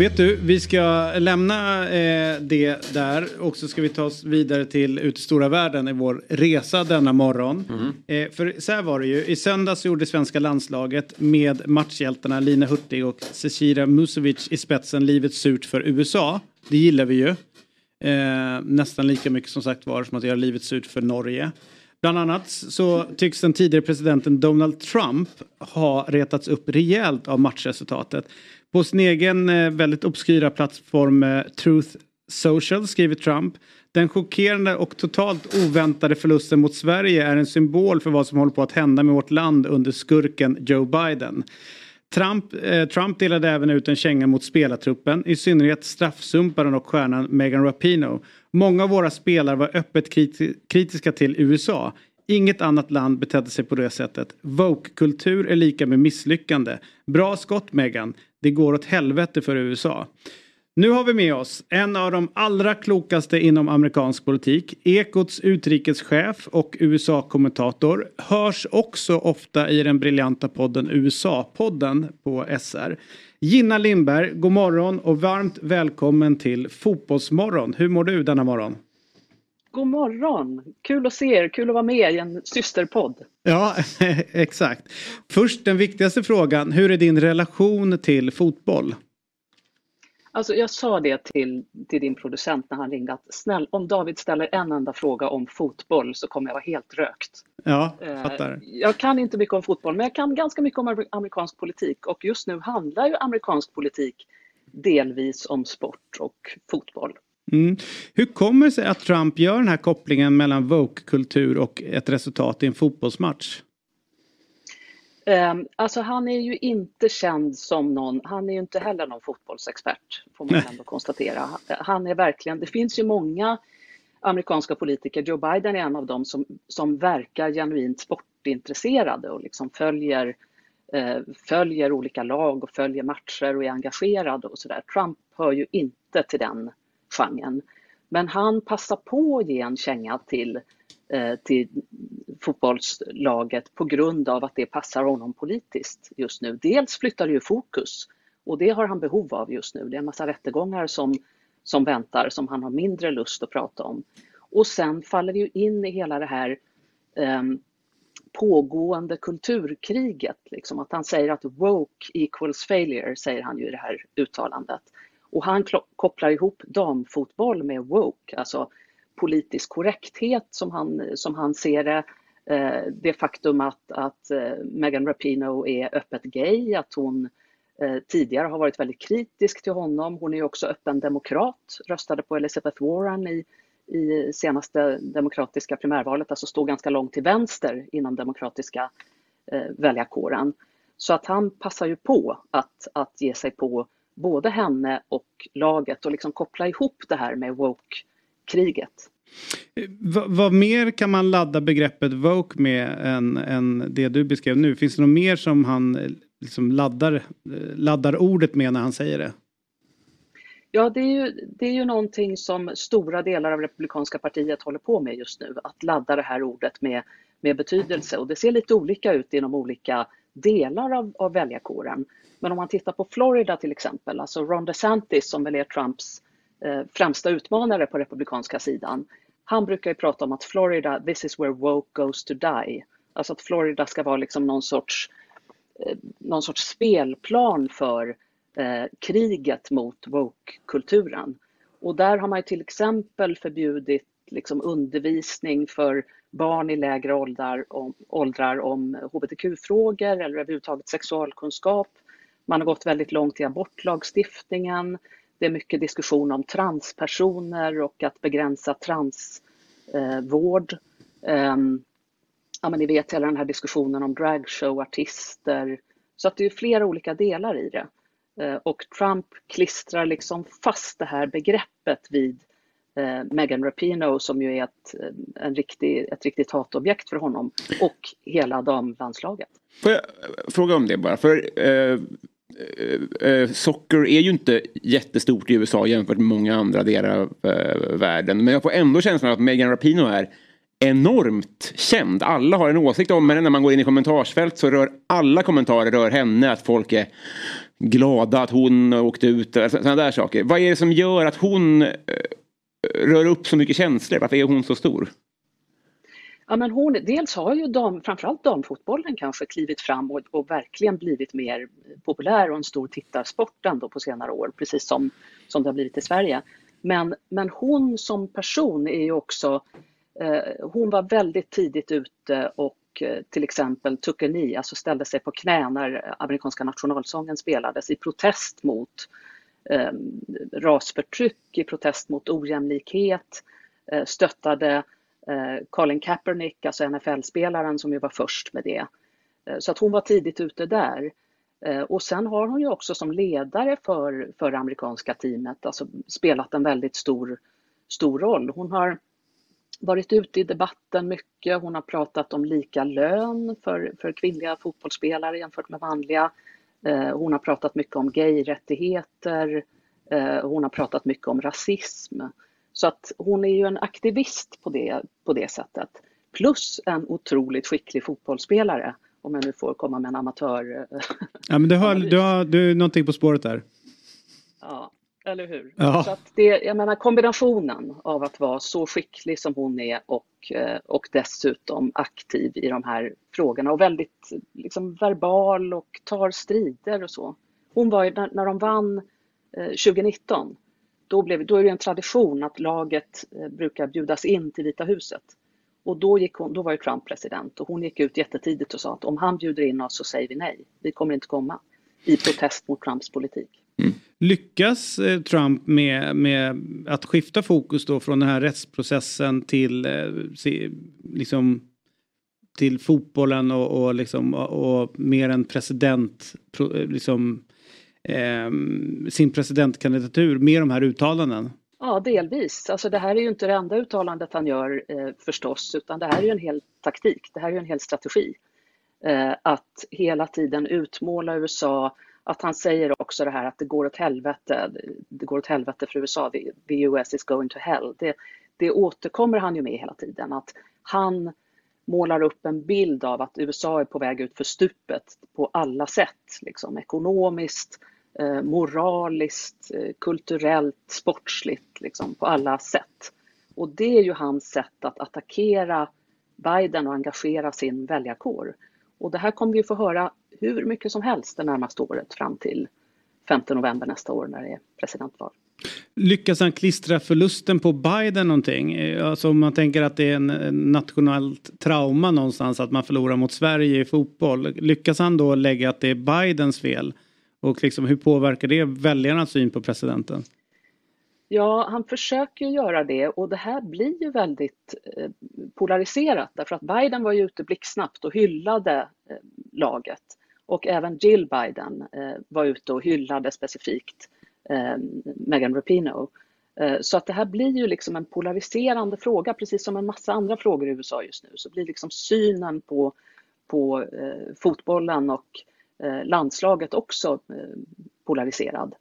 Vet du, vi ska lämna eh, det där och så ska vi ta oss vidare till ut i stora världen i vår resa denna morgon. Eh, för så här var det ju, i söndags gjorde svenska landslaget med matchhjältarna Lina Hurtig och Cecilia Musovic i spetsen livet surt för USA. Det gillar vi ju. Eh, nästan lika mycket som sagt var som att göra livet surt för Norge. Bland annat så tycks den tidigare presidenten Donald Trump ha retats upp rejält av matchresultatet. På sin egen eh, väldigt obskyra plattform eh, Truth Social skriver Trump den chockerande och totalt oväntade förlusten mot Sverige är en symbol för vad som håller på att hända med vårt land under skurken Joe Biden. Trump, eh, Trump delade även ut en känga mot spelartruppen, i synnerhet straffsumparen och stjärnan Megan Rapinoe. Många av våra spelare var öppet kriti- kritiska till USA. Inget annat land betedde sig på det sättet. Woke-kultur är lika med misslyckande. Bra skott Megan. Det går åt helvete för USA. Nu har vi med oss en av de allra klokaste inom amerikansk politik. Ekots utrikeschef och USA-kommentator. Hörs också ofta i den briljanta podden USA-podden på SR. Gina Lindberg, god morgon och varmt välkommen till Fotbollsmorgon. Hur mår du denna morgon? God morgon! Kul att se er, kul att vara med i en systerpodd. Ja, exakt. Först den viktigaste frågan. Hur är din relation till fotboll? Alltså jag sa det till, till din producent när han ringde att snäll, om David ställer en enda fråga om fotboll så kommer jag vara helt rökt. Ja, Eh, fattar. Jag kan inte mycket om fotboll men jag kan ganska mycket om amer- amerikansk politik och just nu handlar ju amerikansk politik delvis om sport och fotboll. Mm. Hur kommer det sig att Trump gör den här kopplingen mellan woke-kultur och ett resultat i en fotbollsmatch? Ehm, Alltså han är ju inte känd som någon, han är ju inte heller någon fotbollsexpert får man ändå konstatera. Han är verkligen, det finns ju många amerikanska politiker, Joe Biden är en av dem som, som verkar genuint sportintresserade och liksom följer, eh, följer olika lag och följer matcher och är engagerad och sådär. Trump hör ju inte till den genren. Men han passar på att ge en känga till, eh, till fotbollslaget på grund av att det passar honom politiskt just nu. Dels flyttar det ju fokus och det har han behov av just nu. Det är en massa rättegångar som, som väntar som han har mindre lust att prata om. Och sen faller det ju in i hela det här ehm, pågående kulturkriget. Liksom. Att han säger att woke equals failure, säger han ju i det här uttalandet. Och han kopplar ihop damfotboll med woke, alltså politisk korrekthet som han, som han ser det. Eh, det faktum att, att eh, Megan Rapinoe är öppet gay, att hon eh, tidigare har varit väldigt kritisk till honom. Hon är också öppen demokrat, röstade på Elizabeth Warren i, i senaste demokratiska primärvalet, alltså stod ganska långt till vänster inom demokratiska väljarkåren. Så att han passar ju på att, att ge sig på både henne och laget och liksom koppla ihop det här med woke-kriget. V- vad mer kan man ladda begreppet woke med än, än det du beskrev nu? Finns det något mer som han eh, liksom laddar, eh, laddar ordet med när han säger det? Ja, det är, ju, det är ju någonting som stora delar av Republikanska partiet håller på med just nu, att ladda det här ordet med, med betydelse. Och det ser lite olika ut inom olika delar av, av väljarkåren. Men om man tittar på Florida till exempel, alltså Ron DeSantis som väl är Trumps eh, främsta utmanare på republikanska sidan. Han brukar ju prata om att Florida, this is where woke goes to die. Alltså att Florida ska vara liksom någon sorts, eh, någon sorts spelplan för eh, kriget mot woke-kulturen. Och där har man ju till exempel förbjudit liksom undervisning för barn i lägre åldrar om, åldrar om hbtq-frågor eller överhuvudtaget sexualkunskap. Man har gått väldigt långt i abortlagstiftningen. Det är mycket diskussion om transpersoner och att begränsa transvård. Eh, ja, men ni vet hela den här diskussionen om dragshowartister. Så att det är flera olika delar i det. Eh, och Trump klistrar liksom fast det här begreppet vid eh, Megan Rapinoe som ju är ett, eh, en riktig, ett riktigt hatobjekt för honom och hela damlandslaget. Får jag eh, fråga om det bara? För eh, eh, eh, socker är ju inte jättestort i USA jämfört med många andra delar av världen. Men jag får ändå känslan att Megan Rapinoe är enormt känd. Alla har en åsikt om henne. När man går in i kommentarsfält så rör alla kommentarer rör henne. Att folk är glada att hon åkte ut. Sådana där saker. Vad är det som gör att hon rör upp så mycket känslor? Varför är hon så stor? Ja, men hon, dels har ju dam, framförallt damfotbollen kanske klivit fram och, och, verkligen blivit mer populär och en stor tittarsport ändå på senare år, precis som, som det har blivit i Sverige. Men, men hon som person är ju också, eh, hon var väldigt tidigt ute och eh, till exempel took a knee, alltså ställde sig på knä när amerikanska nationalsången spelades i protest mot eh, rasförtryck, i protest mot ojämlikhet, eh, stöttade eh, Colin Kaepernick, alltså NFL-spelaren som ju var först med det. Eh, så att hon var tidigt ute där. Eh, och sen har hon ju också som ledare för, för det amerikanska teamet alltså spelat en väldigt stor, stor roll. Hon har varit ute i debatten mycket. Hon har pratat om lika lön för, för kvinnliga fotbollsspelare jämfört med manliga. Eh, hon har pratat mycket om gayrättigheter. Eh, hon har pratat mycket om rasism. Så att hon är ju en aktivist på det, på det sättet. Plus en otroligt skicklig fotbollsspelare. Om jag nu får komma med en amatör... Eh, ja men du har, du har, du någonting på spåret där. Ja, eller hur? Ja. Så att det, jag menar kombinationen av att vara så skicklig som hon är och, och dessutom aktiv i de här frågorna och väldigt liksom, verbal och tar strider och så. Hon var ju, när, när de vann 2019, då, blev, då är det en tradition att laget brukar bjudas in till Vita huset. Och då, gick hon, då var ju Trump president och hon gick ut jättetidigt och sa att om han bjuder in oss så säger vi nej. Vi kommer inte komma. I protest mot Trumps politik. Mm. Lyckas eh, Trump med, med att skifta fokus då från den här rättsprocessen till, eh, liksom, till fotbollen och, och, liksom, och, och mer en president, liksom, eh, sin presidentkandidatur med de här uttalanden? Ja, delvis. Alltså det här är ju inte det enda uttalandet han gör eh, förstås, utan det här är ju en hel taktik. Det här är ju en hel strategi. Eh, att hela tiden utmåla USA, att han säger också det här att det går åt helvete, det går åt helvete för USA, the, US is going to hell. Det, det återkommer han ju med hela tiden, att han målar upp en bild av att USA är på väg ut för stupet på alla sätt, liksom ekonomiskt, eh, moraliskt, eh, kulturellt, sportsligt, liksom på alla sätt. Och det är ju hans sätt att attackera Biden och engagera sin väljarkår. Och det här kommer vi få höra hur mycket som helst det närmaste året fram till 5 november nästa år när det är presidentval. Lyckas han klistra förlusten på Biden någonting? Alltså om man tänker att det är en nationellt trauma någonstans att man förlorar mot Sverige i fotboll. Lyckas han då lägga att det är Bidens fel? Och liksom, hur påverkar det väljarnas syn på presidenten? Ja, han försöker göra det och det här blir ju väldigt eh, polariserat därför att Biden var ju ute blixtsnabbt och hyllade eh, laget. Och även Jill Biden eh, var ute och hyllade specifikt eh, Megan Rapinoe. Eh, så att det här blir ju liksom en polariserande fråga, precis som en massa andra frågor i USA just nu. Så blir liksom synen på, på eh, fotbollen och landslaget också polariserad.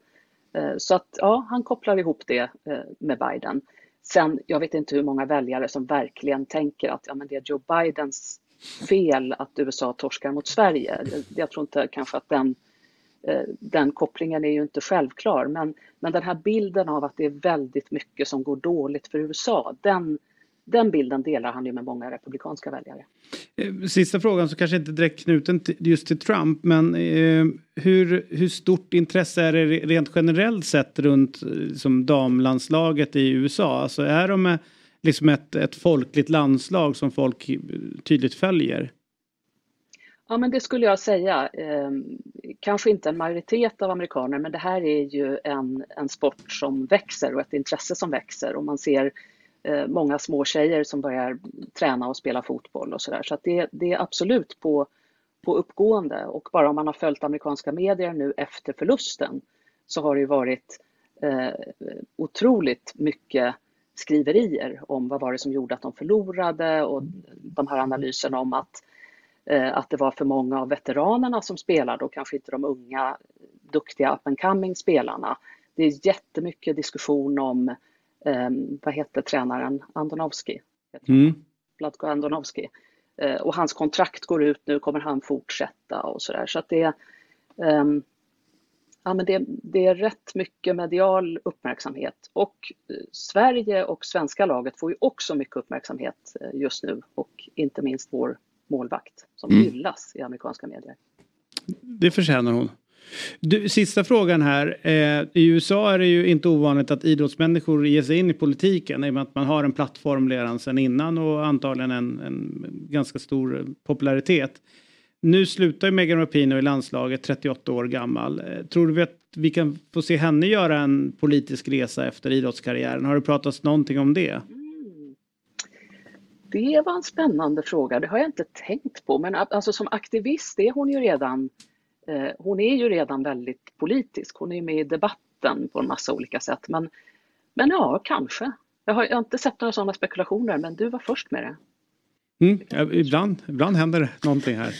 Eh, så att ja, han kopplar ihop det eh, med Biden. Sen, jag vet inte hur många väljare som verkligen tänker att ja, men det är Joe Bidens fel att USA torskar mot Sverige. Jag tror inte kanske att den, eh, den kopplingen är ju inte självklar. Men, men den här bilden av att det är väldigt mycket som går dåligt för USA, den, den bilden delar han ju med många republikanska väljare. Eh, sista frågan så kanske inte direkt knuten just till Trump men eh, hur, hur stort intresse är det rent generellt sett runt eh, som damlandslaget i USA? Alltså är de liksom ett, ett folkligt landslag som folk tydligt följer? Ja, men det skulle jag säga. Eh, kanske inte en majoritet av amerikaner, men det här är ju en, en sport som växer och ett intresse som växer och man ser eh, många små tjejer som börjar träna och spela fotboll och sådär. Så att det, det är absolut på, på uppgående och bara om man har följt amerikanska medier nu efter förlusten så har det ju varit eh, otroligt mycket skriverier om vad var det som gjorde att de förlorade och de här analyserna om att eh, att det var för många av veteranerna som spelade och kanske inte de unga duktiga up and coming spelarna. Det är jättemycket diskussion om, eh, vad heter tränaren, Andonovski? Mm. Vladko Andonovski. Eh, och hans kontrakt går ut nu, kommer han fortsätta och sådär. Så att det, ehm, ja, men det, det är rätt mycket medial uppmärksamhet. Och eh, Sverige och svenska laget får ju också mycket uppmärksamhet eh, just nu och inte minst vår målvakt som Mm. hyllas i amerikanska medier. Det förtjänar hon. Du, sista frågan här. Eh, I USA är det ju inte ovanligt att idrottsmänniskor ger sig in i politiken i och med att man har en plattform redan sedan innan och antagligen en, en ganska stor popularitet. Nu slutar ju Megan Rapinoe i landslaget, 38 år gammal. Eh, tror du att vi kan få se henne göra en politisk resa efter idrottskarriären? Har det pratats någonting om det? Det var en spännande fråga, det har jag inte tänkt på. Men alltså, som aktivist är hon ju redan, eh, hon är ju redan väldigt politisk. Hon är med i debatten på en massa olika sätt. Men, men ja, kanske. Jag har, jag har inte sett några sådana spekulationer, men du var först med det. Mm, ibland, ibland händer någonting här.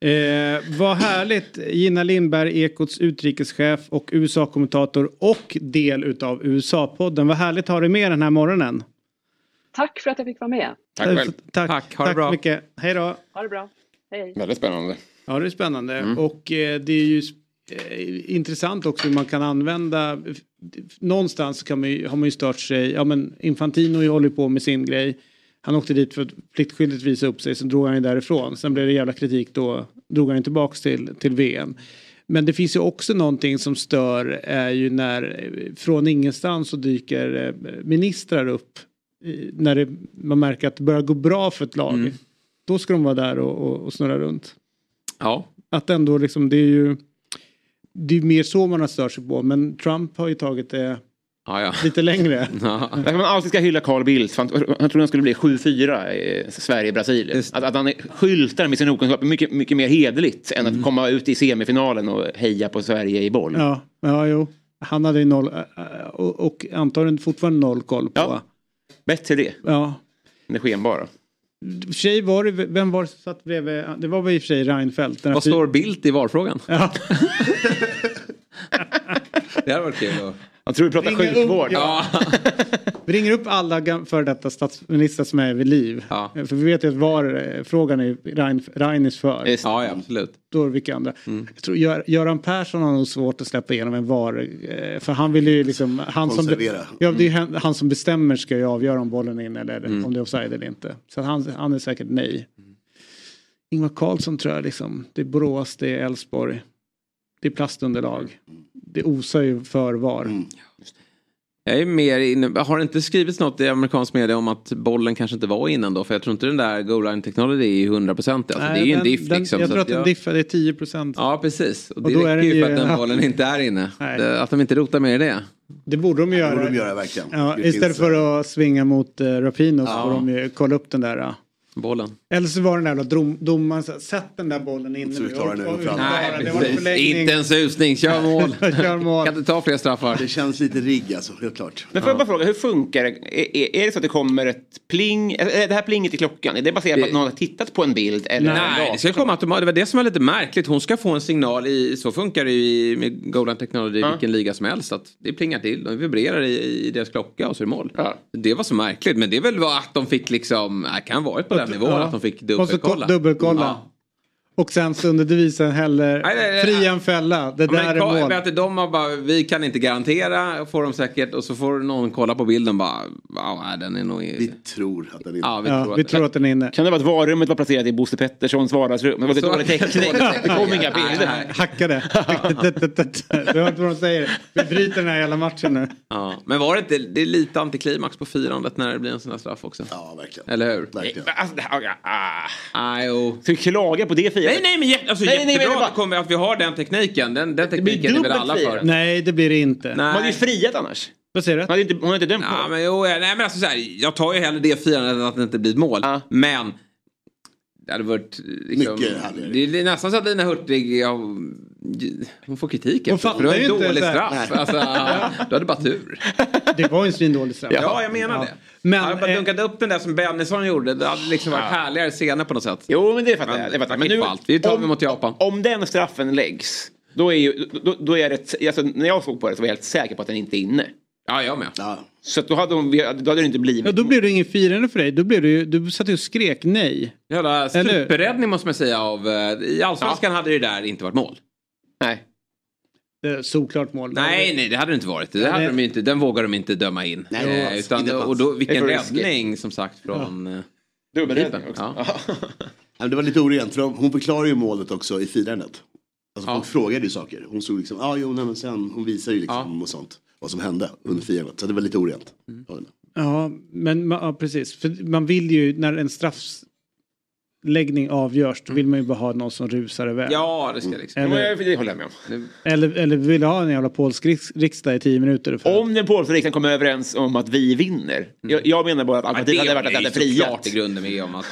Eh, vad härligt. Gina Lindberg, Ekots utrikeschef och USA-kommentator och del utav USA-podden. Vad härligt att ha dig med den här morgonen. Tack för att jag fick vara med. Tack själv. Tack, Tack, ha det bra. mycket. Hej då. Ha det bra. Hej. Väldigt spännande. Ja, det är spännande. Mm. Och eh, det är ju eh, intressant också hur man kan använda... Någonstans kan man ju, har man ju stört sig. Ja, men Infantino håller ju på med sin grej. Han åkte dit för att pliktskyldigt visa upp sig, sen drog han ju därifrån. Sen blev det jävla kritik då, drog han ju tillbaks till, till VM. Men det finns ju också någonting som stör är ju när från ingenstans så dyker eh, ministrar upp. När det, man märker att det börjar gå bra för ett lag. Då ska de vara där och, och, och snurra runt. Ja. Att ändå liksom det är ju det är mer så man har stört sig på men Trump har ju tagit det Ja, ja. lite längre. Därför man alltid ska hylla Carl Bildt. Han, han trodde han skulle bli 7-4 i Sverige-Brasilien. Att, att han skyltar med sin okunskap är mycket, mycket mer hederligt än att komma ut i semifinalen och heja på Sverige i boll. Ja, ja jo. Han hade ju noll äh, och, och antagligen fortfarande noll koll på. Ja. Bättre det. Ja. än det skenbara. Sig var det, vem var det som satt bredvid? Det var väl i och för sig Reinfeldt. Vad står Bildt i valfrågan? Ja. Det hade varit kul. att- Jag tror vi pratar Ringa upp, sjukvård. ja. Vi ringer upp alla före detta statsministrar som är vid liv. För vi vet ju att var eh, frågan är Rein, Reinis för. Ja, ja, absolut. Då är det vilka andra. Jag tror Gör, Göran Persson har nog svårt att släppa igenom en VAR. eh, För han vill ju liksom... Han som, Konservera. ja, det är ju han, han som bestämmer ska ju avgöra om bollen är in eller Mm. om det är offside eller inte. Så att han, han är säkert nej. Ingvar Carlsson tror jag liksom. Det är Borås, det är Elfsborg. Det är plastunderlag. Det osar ju för VAR. Jag är mer inne, har det inte skrivits något i amerikansk media om att bollen kanske inte var innan då? För jag tror inte den där goal line technology är 100% alltså, Nej, Det är ju en den- diff den- liksom. Jag tror att jag- en diff är 10 procent. Ja precis. Och Och det då räcker den ju för att den bollen inte är inne. Det, att de inte rotar med det. Det borde de göra. borde de göra verkligen. Ja, Det istället finns, för att svinga mot uh, Rapino så Ja. får de ju kolla upp den där. ja. Bollen. Eller så var den där jävla dom, domaren så här, sätt den där bollen inne Så nu. klarar den Och- och- det var en förlängning. Inte en susning, kör mål. Kör mål. Kan inte ta fler straffar. Det känns lite rigg alltså, helt klart. Men får jag bara fråga, hur funkar det? Är, är- är det så att det kommer ett pling? Är det här plinget i klockan, är det baserat på att någon har tittat på en bild? Eller Nej, det ska komma automatiskt. Det var det som var lite märkligt. Hon ska få en signal i, så funkar det ju i, med Golden Technology i Ja. vilken liga som helst. Att det plingar till, de vibrerar i, i deras klocka och så är det mål. Det var så märkligt, men det är väl att de fick liksom, det kan ha varit på den nivån Ja. De fick Måste ko- dubbelkolla. dubbelkolla. Ja. Och sen så under devisen heller Nej, nej, nej. fria en fälla. Det där men, är mål. vet du, de har bara, vi kan inte garantera, får de säkert. Och så får någon kolla på bilden bara, wow, nej, den är nog... Vi tror att den är Ja, vi Ja, tror vi att tror att den är inne. Kan det vara att varummet var placerat i Bosse Petterssons vardagsrum? Det var lite Så- dålig täckning. Det kom inga bilder. Hackade. Du hör inte vad de säger. Vi bryter den här hela matchen nu. Ja, men var det inte, det är lite antiklimax på firandet när det blir en sån här straff också. Ja, verkligen. Eller hur? Verkligen. Alltså, ah. Jo. Ska vi klaga på det firandet? Nej, nej, men alltså, Nej, nej, men jättebra det bara- att, kommer, att vi har den tekniken. Den, den tekniken är väl alla för. Nej, det blir det inte. Man hade ju friat annars. Vad säger du? Hon hade inte, hon hade inte dömt Ja, på men, jo, nej, men alltså, så här, jag tar ju hellre det firandet än att det inte blir ett mål. Men det hade varit... Liksom, Mycket härligare. det, är nästan så att Lina Hurtig, ja, hon får kritik Hon efter, fattar för det var en inte dålig så här- straff. Alltså, du hade bara tur. Det var ju en svindålig straff. Ja, jag menar det. Men, jag bara eh, dunkat upp den där som Bennison gjorde. Det hade liksom varit härligare scener på något sätt. Jo, men det fattar jag. Det fattar jag. Men nu, allt. Vi tar om- vi mot Japan. Om den straffen läggs, då är, ju, då, då är det... Alltså, när jag såg på det så var jag helt säker på att den inte är inne. Ja, jag med. Så att då hade, hon, då hade det inte blivit... Ja, då blev det ingen firande för dig. Då blev det ju, du satt ju och skrek nej. Jävla superräddning måste man säga av... eh, I Allsvenskan hade det där inte varit mål. Nej. Solklart mål. Nej, nej, det hade det inte varit. Det hade Nej. de inte, den vågar de inte döma in. Nej, Eh, utan, och då, vilken räddning som sagt från... Ja. Dubbelräddning också. Ja. Ja, det var lite orent för hon förklarar ju målet också i firandet. Alltså Ja. folk frågade ju saker. Hon stod liksom, ja jo nej, men sen, hon visar ju liksom och sånt. Vad som hände under firandet. Så det var lite orent. Mm. Ja, Ja, men ja, precis. För man vill ju när en straffläggning avgörs då vill man ju bara ha någon som rusar iväg. ja, det ska liksom... Ja, Eller, jag- det håller jag med om. eller, eller vill ha en jävla polsk riks- riksdag i tio minuter. För Om den polska riksdagen kommer överens om att vi vinner. Jag, jag menar bara att Ja, alternativet hade varit att är det hade ju friat. i grunden med om att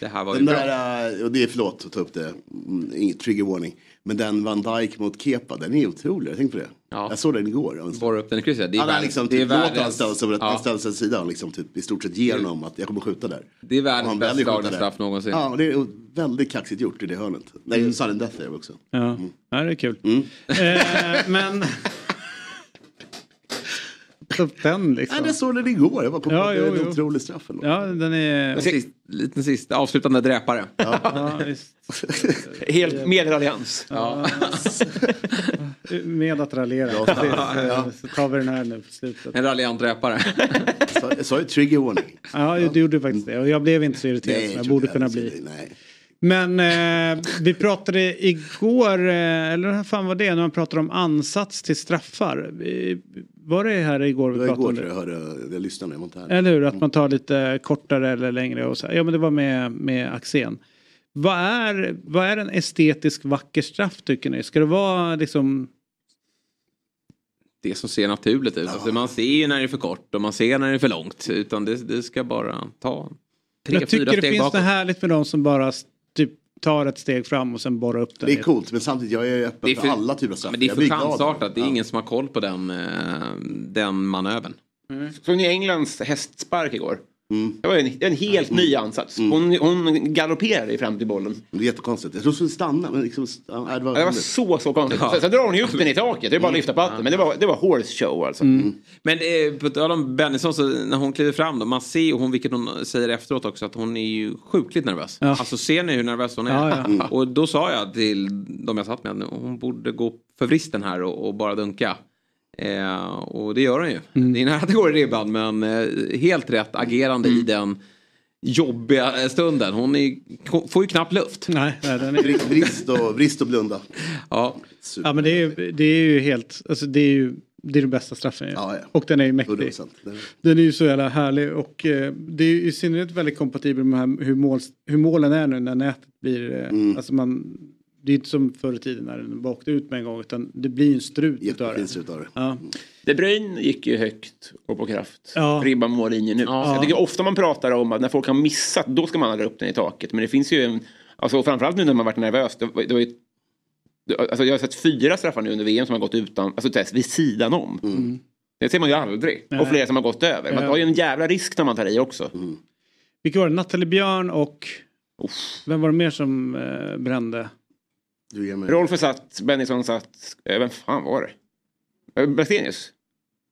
det här var ju Den bra. där, eh, och det är förlåt att ta upp det, mm, trigger warning. Men den Van Dijk mot Kepa, den är otrolig. Jag tänkte på det. Ja. Jag såg den igår. Borra upp den i krysset. Det är, Han världens, liksom det är typ han världens, ställa sig över ja, han ställer sig åt sidan och liksom typ i stort sett ger honom att jag kommer skjuta där. det är världens han bäst väljer att slagna skjuta där. straff någonsin. Ja, och det är väldigt kaxigt gjort i det hörnet. Nej, sudden death är det också. Ja, ja det är kul. Mm. Eh, men... Ta upp den liksom. Nej, det såg den igår. Jag bara kom Ja, på att det är jo, en jo. otrolig straff. Ändå. Ja, den är... En sist, liten sista avslutande dräpare. Ja. Helt medelallians. Ja. Med att raljera. Precis, Så tar vi den här nu på slutet. En raljant dräpare. Så- Jag sa ju trigger warning. Ja, du gjorde faktiskt det. Och jag blev inte så irriterad som jag borde inte kunna bli. Nej. Men eh, vi pratade igår, eh, eller hur fan var det, när man pratade om ansats till straffar. Var det här igår vi Det var pratade igår om tror det? jag hörde, jag lyssnade, jag var inte här. Eller hur, att man tar lite kortare eller längre och så. Ja men det var med, med Axén. Vad är, vad är en estetisk vacker straff tycker ni? Ska det vara liksom... Det som ser naturligt ut. Alltså, man ser ju när det är för kort och man ser när det är för långt. Utan det, det ska bara ta tre, jag tycker fyra det steg finns bakåt. något härligt med de som bara tar ett steg fram och sen borrar upp den. Det är coolt, men samtidigt jag är öppen för, för- alla typer av straff. Men det är för chansartat. Det är ingen som har koll på den, eh, den manövern. Såg ni Englands hästspark igår? Mm. Det var en, en helt ny ansats. Hon, hon galopperade fram till bollen. Det är jättekonstigt. Jag trodde det skulle stanna, men liksom... Ja, det var, Ja, Det var roligt. så, så konstigt. Sen, sen drar hon ju upp den i taket. Det är bara att lyfta på hatten. Men det var, det var horse show alltså. Men eh, på tal om Bennison, så när hon kliver fram då, man ser ju hon, vilket hon säger efteråt också, att hon är ju sjukligt nervös. Ja. Alltså ser ni hur nervös hon är? Ja, ja. Mm. Och då sa jag till de jag satt med, att hon borde gå för vristen här och, och bara dunka. Eh, och det gör hon ju. Mm. Det är nära att det går i ribban, men eh, helt rätt agerande Mm. i den jobbiga stunden. Hon är, får ju knappt luft. Nej, nej, den är... Brist- och, brist och blunda. Ja. Ja men det är, ju- det är ju helt, alltså det är ju det är den bästa straffen ju. Ja, ja. Och den är ju mäktig. 100%. Det- Den är ju så jävla härlig och eh, det är ju i synnerhet väldigt kompatibel med här, hur, mål, hur målen är nu när nätet blir, eh, Mm. alltså man, det är inte som förr i tiden när den bara åkte ut med en gång utan det blir en strut utav det. Jättefint utav det. Ja. De Bruyne gick ju högt och på kraft. Ja. Ribban mållinjen nu. Ja. Jag tycker ofta man pratar om att när folk har missat, då ska man dra upp den i taket. Men det finns ju en, alltså framförallt nu när man varit nervös. Det, var- det var ju, alltså jag har sett fyra straffar nu under VM som har gått utan, alltså test, vid sidan om. Det ser man ju aldrig. Nej. Och flera som har gått över. Man Ja. tar ju en jävla risk när man tar i också. Vilka var det? Nathalie Björn och vem var det mer som eh, brände? Du ger mig. Rolf satt, Bennison satt, eh, vem fan var det? Eh, Blackstenius?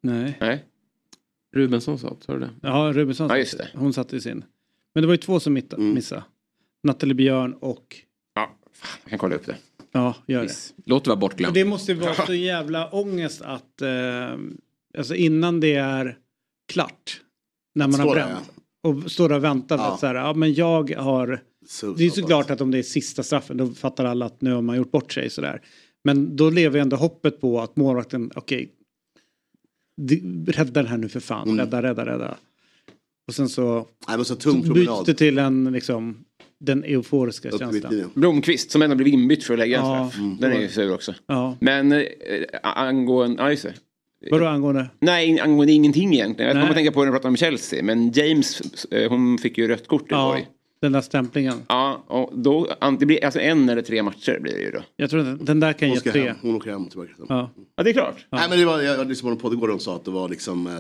Nej. Nej. Rubensson sa, sa du det? Ja, Rubensson. Ja, just det. Hon satte i sin. Men det var ju två som mitta, Mm. missade. Nathalie Björn och... Ja, Jag kan kolla upp det. Ja, gör det. Låter vara Och bortglömt. det måste ju vara så jävla ångest att, eh, alltså innan det är klart. När man Står har där, bränt. Och står och väntar. Ja. Att så här, ja men jag har... Så- det är så såklart att om det är sista straffen då fattar alla att nu har man gjort bort sig sådär. Men då lever ändå hoppet på att målvakten, okej. Okay, rädda den här nu för fan. Mm. Rädda, rädda, rädda. Och sen så, Nej, men så tung så byts det till en liksom den euforiska Upp känslan. Blomqvist som ändå blev inbytt för att lägga en Ja. straff. Den är ju sur också. Ja. Men eh, angående, ja just det. Vadå angående? Nej, angående ingenting egentligen. Jag kommer att tänka på när jag pratade om Chelsea. Men James, eh, hon fick ju rött kort i Ja, Borg. Den där stämplingen. Ja, och då, det blir alltså en eller tre matcher blir det ju då. Jag tror att den där kan Hon ge tre. hem. Hon åker hem tillbaka. Ja. Ja, det är klart. Nej men det var, jag lyssnade på en podd igår och de sa att det var liksom eh,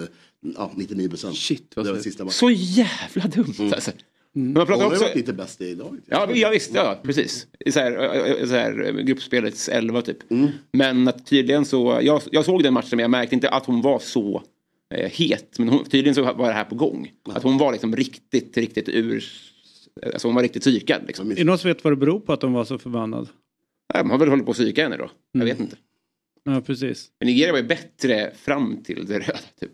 ja, 99 procent. Shit, Det vad var surt. sista matchen. Så jävla dumt alltså. Men man Hon pratar har ju också... varit lite bäst i lag. Ja, ja visst, ja precis. I så här, så här, gruppspelets elva typ. Mm. Men att tydligen så, jag, jag såg den matchen men jag märkte inte att hon var så eh, het. Men hon, tydligen så var det här på gång. Att hon var liksom riktigt, riktigt ur... Alltså hon var riktigt psykad liksom. Är det någon som vet vad det beror på att de var så förbannad? Ja, man har väl hållit på att psyka henne då. Jag Mm. vet inte. Ja, precis. Men Nigeria var ju bättre fram till det röda typ.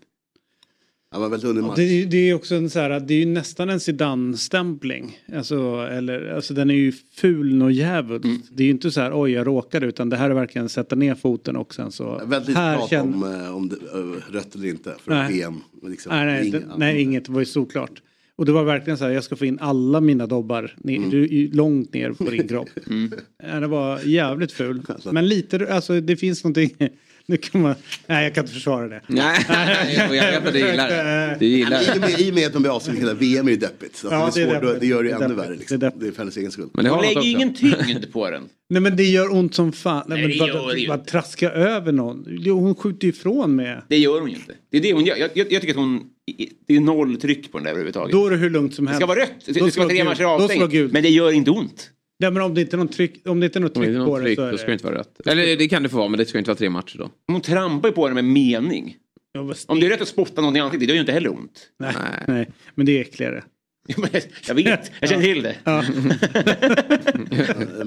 Det var väldigt underlig match. Det, är- det är också en så här, det är ju nästan en Zidane-stämpling. Alltså, eller, alltså den är ju ful och djävulskt. Mm. Det är ju inte så här, oj jag råkade, utan det här är verkligen sätta ner foten och sen så. Väldigt här prat känner- om, eh, om det, eh, rött eller inte för Nej. VM. Liksom. Nej, nej, Ingen- det, nej, inget. Det var ju såklart. Och det var verkligen så här, jag ska få in alla mina dobbar ner, Mm. ju långt ner på din kropp. Ja, det var jävligt ful. Men lite, alltså det finns någonting. Nu kan man, nej jag kan inte försvara det. Nej, och jag vet att du gillar det. Du gillar det. I och med, I och med att de blir avstängda, VM är ju deppigt. Ja, det, det är svårt, deppigt. det gör det ju ännu värre. Liksom. Det är Det är för hennes egen skull. Men det har lägger också. ingen tyngd på den. Nej men det gör ont som fan. Nej, Nej, men bara, ju bara inte. traska över någon. Hon skjuter ju ifrån med. Det gör hon ju inte. Det är det hon gör. Jag, jag, jag tycker att hon... Det är noll tryck på den där överhuvudtaget. Då är det hur lugnt som det helst. ska vara rött. Det, det ska vara tre matcher Då ska vara avstängt. gult. Men det gör inte ont. Nej men om det inte är någon tryck, om det inte är något Om det tryck är på något det tryck, så är då ska det det... inte vara rött. Eller det kan det få vara, men det ska inte vara tre matcher då. Hon trampar ju på den med mening. Om det är rätt att spotta någon i ansiktet, det gör ju inte heller ont. Nej, nej, men det är äckligare. Jag vet, jag känner till det. Ja.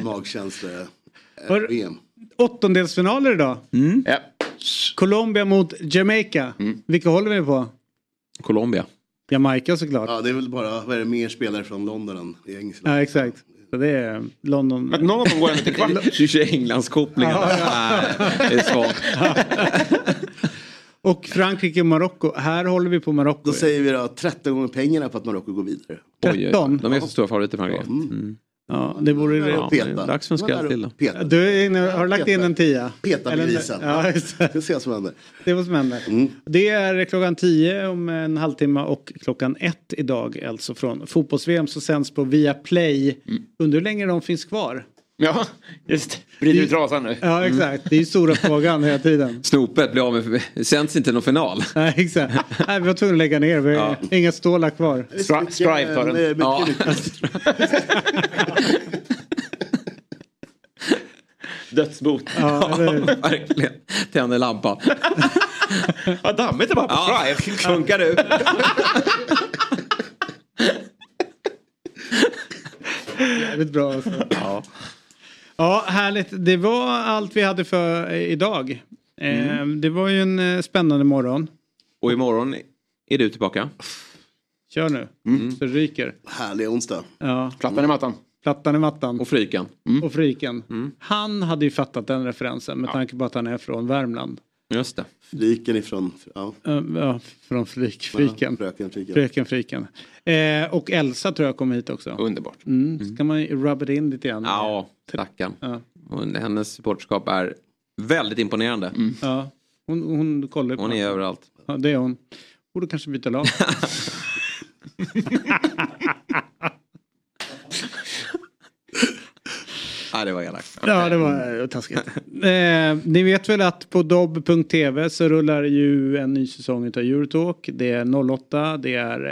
Magkänsla. VM. Åttondelsfinaler idag. Ja. Colombia mot Jamaica. Vilka håller vi på? Colombia. Jamaica såklart. Ja, det är väl bara, vad är det, mer spelare från London än i England. Ja, exakt. Så det är London. Att någon av dem går ändå till kvart. Du kör Englandskopplingen. Ja, ja. Det är svagt. Och Frankrike och Marocko. Här håller vi på Marocko. Då säger vi då 13 gånger pengarna på att Marocko går vidare. Oj, oj, oj. 13. De är så stora favoriter Frankrike. Mm. Ja, det vore det. Ja, Peta. dags för en skräll till då. Peta. Du inne, har du lagt in en tia? Peta med Eller- grisen. Ja, just det. Vi ser vad som händer. Det är vad som händer. Mm. Det är klockan 10 om en halvtimme och klockan 1 idag alltså från fotbolls-VM som sänds på Viaplay. Mm. Undrar hur länge de finns kvar? Ja, just Vrider du trasan nu? Ja exakt, det är ju stora frågan hela tiden. Snopet blir av med, sänds inte någon final. Nej exakt, Nej, vi var tvungna att lägga ner, vi har inga stålar kvar. Stri- Strive tar den. Ja. Dödsbot. Ja, Verkligen. Tänder lampan. Ja, dammigt är bara på Ja, Strive. funkar du? jävligt bra alltså. Ja. Ja, härligt. Det var allt vi hade för eh, idag. Eh, Det var ju en eh, spännande morgon. Och imorgon är du tillbaka. Kör nu, så det ryker. Härlig onsdag. Ja, Plattan i mattan. plattan i mattan. Och Fryken. och Fryken. Han hade ju fattat den referensen med tanke på att han är från Värmland. Just det. Flyken ifrån, ja. Uh, ja, från Fryk, Fryken. Ja, fröken Fryken. Fröken Fryken. Eh, och Elsa tror jag kom hit också. Underbart. Mm. Så kan man rubba det in lite grann. Ja, stackarn. Ja. Och Hennes supporterskap är väldigt imponerande. Ja. Hon, hon kollar på Hon är överallt. Ja, det är hon. Borde kanske byta lag. Ja, det var elakt. Ja, det var eh, taskigt. Eh, ni vet väl att på dobb.tv så rullar ju en ny säsong av Eurotalk. Det är 08, det är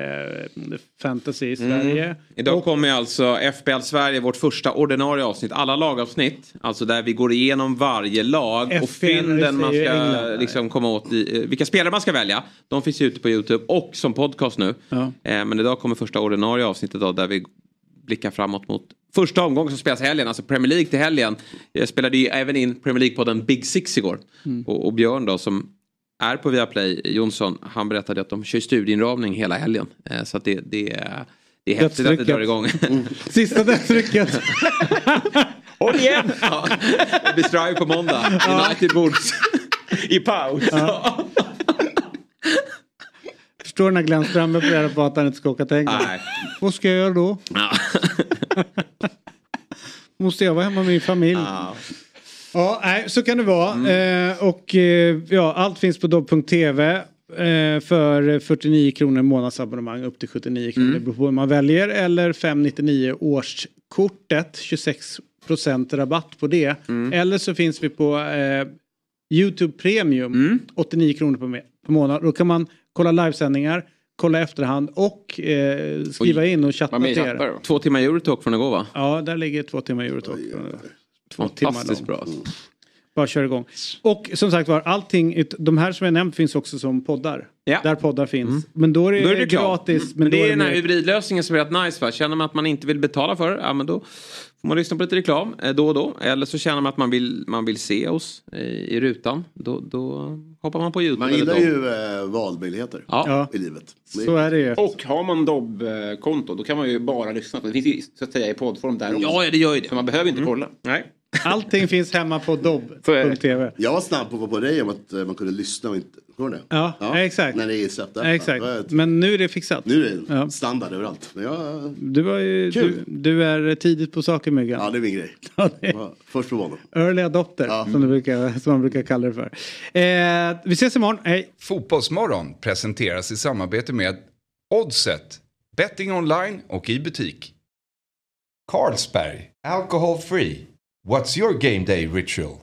eh, fantasy i Sverige. Mm. Idag kommer ju alltså FBL Sverige, vårt första ordinarie avsnitt. Alla lagavsnitt. Alltså där vi går igenom varje lag och FBL fynden man ska England. liksom komma åt. I, eh, vilka spelare man ska välja. De finns ju ute på YouTube och som podcast nu. Ja. Eh, men idag kommer första ordinarie avsnittet då, där vi blickar framåt mot första omgången som spelas i helgen, alltså Premier League till helgen. Jag spelade ju även in Premier League-podden Big Six igår. Mm. Och, och Björn då som är på Viaplay, Jonsson, han berättade att de kör studieinramning hela helgen. Eh, så att det, det, är- det är häftigt att det drar igång. Sista dödsrycket. Och igen! ja, det blir strive på måndag. United Woods. I paus. Ja. Förstår när Glenn Strömberg får reda på att han inte ska åka till England. Nej. Vad ska jag göra då? Måste jag vara hemma med min familj? Ja, nej, så kan det vara. Eh, och eh, ja, allt finns på dobb.tv eh, för 49 kronor månadsabonnemang upp till 79 kronor. Mm. Det beror på hur man väljer. Eller 599 årskortet, 26% rabatt på det. Eller så finns vi på eh, YouTube Premium, 89 kronor per månad. Då kan man kolla livesändningar, kolla efterhand och eh, skriva in och chatta till er. Två timmar Eurotalk från igår va? Ja, där ligger två timmar Eurotalk. Två timmar lång. bra. Bara kör igång. Och som sagt var, allting, de här som jag nämnt finns också som poddar. Där poddar finns. Men då är det, Då är det gratis. Men, Men, det då är den här mer- hybridlösningen som är rätt nice va. Känner man att man inte vill betala för det, ja men då får man lyssna på lite reklam eh, då och då. Eller så känner man att man vill, man vill se oss i, i rutan. Då, då hoppar man på YouTube. Man gillar ju eh, valmöjligheter Ja. i livet. Så är det ju. Och har man Dobb-konto då kan man ju bara lyssna på det. Det finns ju så att säga i poddform där också. Ja, det gör ju det. Så man behöver inte kolla. Nej. Allting finns hemma på dobb.tv. Jag var snabb på att gå på dig om att eh, man kunde lyssna och inte... Kommer du det? Ja, exakt. När det är släppt där. Exakt. Men nu är det fixat. Nu är det standard överallt. Men jag... Du, var ju, du, du är tidigt på saken Myggan. Ja, det är min grej. Ja, Först på banan. Early adopter som, det brukar, som man brukar kalla det för. Eh, vi ses imorgon. Hej! Fotbollsmorgon presenteras i samarbete med Oddset, betting online och i butik. Carlsberg, alcohol free. What's your game day ritual?